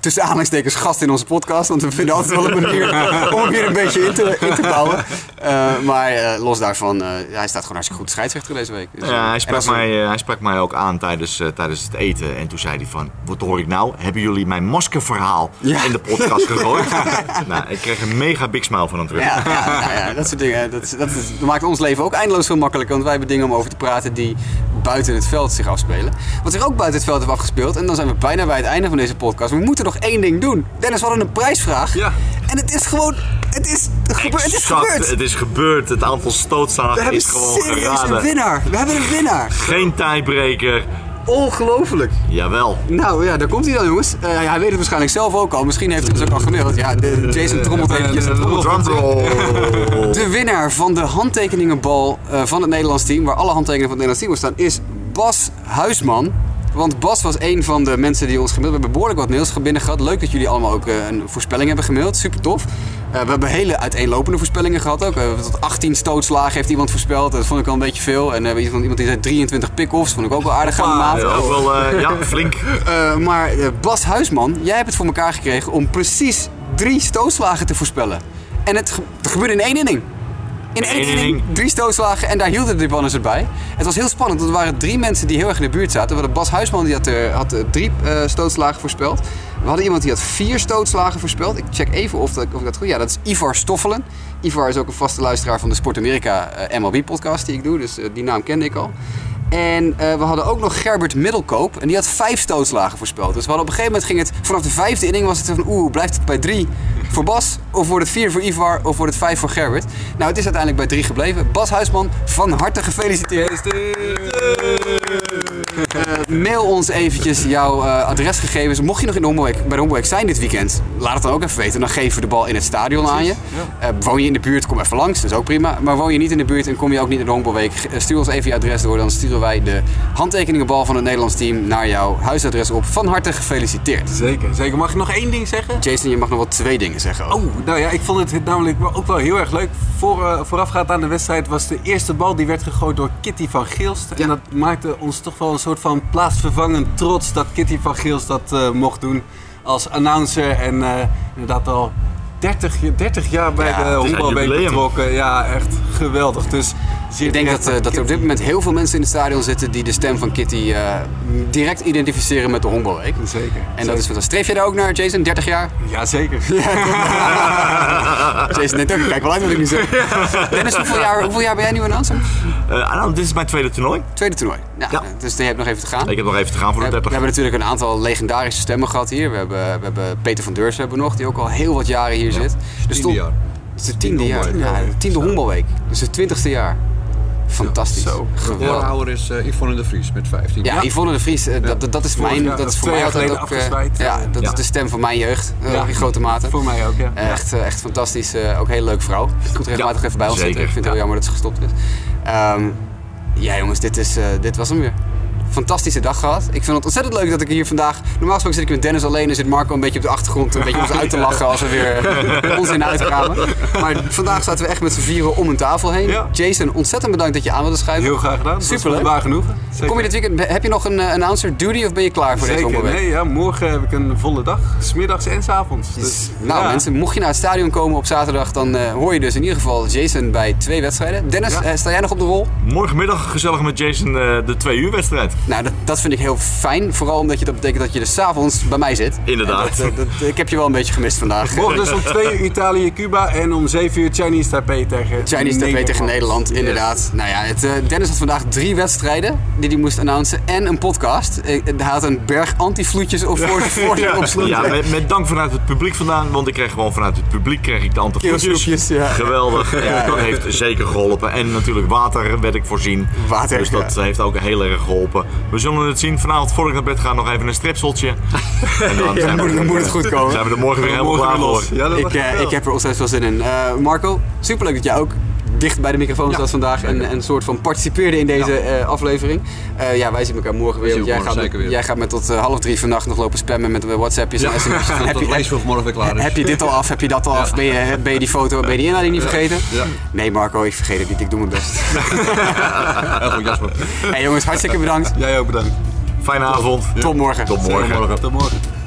tussen aanhalingstekens, gast in onze podcast. Want we vinden altijd wel een manier om hem hier een beetje in te, in te bouwen. Eh, maar eh, los daarvan, eh, hij staat gewoon hartstikke goed scheidsrechter deze week. Dus, Ja, hij sprak, mij, hij sprak mij ook aan tijdens, tijdens het eten. En toen zei hij van, wat hoor ik nou? Hebben jullie mijn maskerverhaal Ja. in de podcast gegooid? nou, ik kreeg een mega big smile van hem terug. Ja, ja, nou ja, dat soort dingen. Dat, dat, dat maakt ons leven ook eindeloos veel makkelijker. Want wij hebben dingen om over te praten die buiten het veld zich afspelen. Wat zich ook buiten het veld heeft afgespeeld. En dan zijn we bijna bij het einde van deze podcast. We moeten nog één ding doen. Dennis, we hadden een prijsvraag. Ja. En het is gewoon... Het is, gebeurd. Het is gebeurd. Het is gebeurd. Het aantal We stootslagen hebben is gewoon serieus een geraden. winnaar. We hebben een winnaar. Geen tiebreaker. Ongelooflijk. Jawel. Nou ja, daar komt hij dan jongens. Eh, ja, hij weet het waarschijnlijk zelf ook al. Misschien heeft hij het dus ook al gemaild. Ja, de, Jason trommelt eventjes. Drumroll. De winnaar van de handtekeningenbal eh, van het Nederlands team, waar alle handtekeningen van het Nederlands team op staan, is Bas Huisman. Want Bas was een van de mensen die ons gemaild We hebben behoorlijk wat mails binnen gehad. Leuk dat jullie allemaal ook eh, een voorspelling hebben gemaild. Super tof. Eh, we hebben hele uiteenlopende voorspellingen gehad ook. Eh, tot 18 stootslagen heeft iemand voorspeld. Dat vond ik al een beetje veel. En eh, iemand, iemand die zei 23 pick-offs. Vond ik ook wel aardig aan de maat. Ja, ook wel, ja, flink. Maar Bas Huisman, jij hebt het voor elkaar gekregen om precies drie stootslagen te voorspellen. En het, ge- het gebeurde in één inning. In één inning, drie stootslagen en daar hielden de banners het bij. Het was heel spannend, want er waren drie mensen die heel erg in de buurt zaten. We hadden Bas Huisman, die had, eh, had eh, drie eh, stootslagen voorspeld. We hadden iemand die had vier stootslagen voorspeld. Ik check even of, dat, of ik dat goed... Ja, dat is Ivar Stoffelen. Ivar is ook een vaste luisteraar van de Sport Amerika MLB-podcast die ik doe. Dus die naam kende ik al. En eh, we hadden ook nog Gerbert Middelkoop. En die had vijf stootslagen voorspeld. Dus we hadden op een gegeven moment ging het... Vanaf de vijfde inning was het van... Oeh, blijft het bij drie? voor Bas, of wordt het 4 voor Ivar, of wordt het 5 voor Gerbert? Nou, het is uiteindelijk bij 3 gebleven. Bas Huisman, van harte gefeliciteerd. Eh, mail ons eventjes jouw eh, adresgegevens. Mocht je nog in de Hommelweek, bij de zijn dit weekend, laat het dan ook even weten. Dan geven we de bal in het stadion aan je. Woon je in de buurt, kom even langs. Dat is ook prima. Maar woon je niet in de buurt en kom je ook niet in de Hommelweek, eh, stuur ons even je adres door. Dan sturen wij de handtekeningenbal van het Nederlands team naar jouw huisadres op. Van harte gefeliciteerd. Zeker, zeker. Mag ik nog één ding zeggen? Jason, je mag nog wel twee dingen zeggen. ook. Oh, nou ja, ik vond het namelijk ook wel heel erg leuk. Voor, eh, voorafgaand aan de wedstrijd was de eerste bal die werd gegooid door Kitty van Geelst. En dat maakte ons toch wel een soort van plaatsvervangend trots dat Kitty van Geelst dat eh, mocht doen als announcer. En eh, inderdaad al 30, je- 30 jaar bij Ja, de jubileum. betrokken. Ja, echt geweldig. Dus Ik denk dat, eh, dat er op dit moment heel veel mensen in het stadion zitten die de stem van Kitty eh, direct identificeren met de Honkbalweek. Zeker. En dat is wat. Streef je daar ook naar, Jason? 30 jaar? Ja, zeker. Jason denkt ook, kijk wel uit wat ik nu zeg. Dennis, hoeveel jaar, hoeveel jaar ben jij nu announcer? Eh, nou, dit is mijn tweede toernooi. Tweede toernooi. Ja, Ja. Dus je hebt nog even te gaan. Ik heb nog even te gaan voor de hebben, we 30. hebben natuurlijk een aantal legendarische stemmen gehad hier. We hebben, we hebben Peter van Deursen hebben we nog, die ook al heel wat jaren hier zit. Dus Tiende jaar. Het is het tiende jaar. Tiende Ja. Dus het twintigste jaar. Fantastisch. Zo. Geweldig. Is eh, Yvonne de Vries met 15. Ja, Yvonne de Vries, eh, dat, dat, is Vorig mijn, jaar, dat is voor mij jaar altijd ook, eh, ja, dat Ja. is de stem van mijn jeugd, in grote mate. Voor mij ook, ja. Echt, echt fantastisch, ook een hele leuke vrouw. Komt regelmatig Ja, even bij ons zitten. Ik vind het heel jammer dat ze gestopt is. Ehm, ja jongens, dit, is, dit was hem weer. Fantastische dag gehad. Ik vind het ontzettend leuk dat ik hier vandaag... Normaal gesproken zit ik met Dennis alleen en zit Marco een beetje op de achtergrond... een beetje ons uit te lachen als we weer onzin uitkramen. Maar vandaag zaten we echt met z'n vieren om een tafel heen. Ja. Jason, ontzettend bedankt dat je aan wilde schuiven. Heel graag gedaan. Superleuk. Waar genoeg. Zeker. Kom je dit weekend, heb je nog een eh, announcer duty of ben je klaar voor deze Zeker. onderweek? Nee, ja, morgen heb ik een volle dag. Smiddags en s avonds. Dus, Nou ja. mensen, mocht je naar het stadion komen op zaterdag, dan eh, hoor je dus in ieder geval Jason bij twee wedstrijden. Dennis, Ja. eh, sta jij nog op de rol? Morgenmiddag gezellig met Jason eh, de twee uur wedstrijd. Nou, dat, dat vind ik heel fijn. Vooral omdat je, dat betekent dat je dus 's avonds bij mij zit. Inderdaad. Dat, dat- ik heb je wel een beetje gemist vandaag. Morgen dus om 2 uur Italië-Cuba en om 7 uur Chinese Taipei tegen Chinese TV tegen Nederland, Yes. inderdaad. Nou ja, het, eh, Dennis had vandaag drie wedstrijden die hij moest announcen en een podcast. Eh, hij had een berg antifloetjes op voor, voor zich op slot. Ja, met, met dank vanuit het publiek vandaan, want ik kreeg gewoon vanuit het publiek kreeg ik de antifloetjes. ja. Geweldig. En dat heeft zeker geholpen. En natuurlijk water werd ik voorzien. Water, dus dat ja. heeft ook heel erg geholpen. We zullen het zien. Vanavond voor ik naar bed ga nog even een stripseltje. En dan Ja, zijn we- moet- dan moet het goed komen. Zijn we er morgen weer helemaal klaar voor. Ja, Ik, eh, ik heb er ontzettend veel zin in. Eh, Marco, superleuk dat jij ook dicht bij de microfoon zat vandaag en, en een soort van participeerde in deze eh, aflevering. Eh, ja, wij zien elkaar morgen weer. Want jij, gaat, weer. jij gaat me tot eh, half drie vannacht nog lopen spammen met WhatsAppjes en sms'jes. Heb, je, heb, vanmorgen weer klaar is. heb je dit al af? Heb je dat al af? Ben je, ben je die foto, ben je die inleiding niet vergeten? Nee Marco, ik vergeet het niet. Ik doe mijn best. Heel goed, Jasper. hey jongens, hartstikke bedankt. Jij ook bedankt. Fijne avond. Tot morgen. Tot morgen. Tot morgen.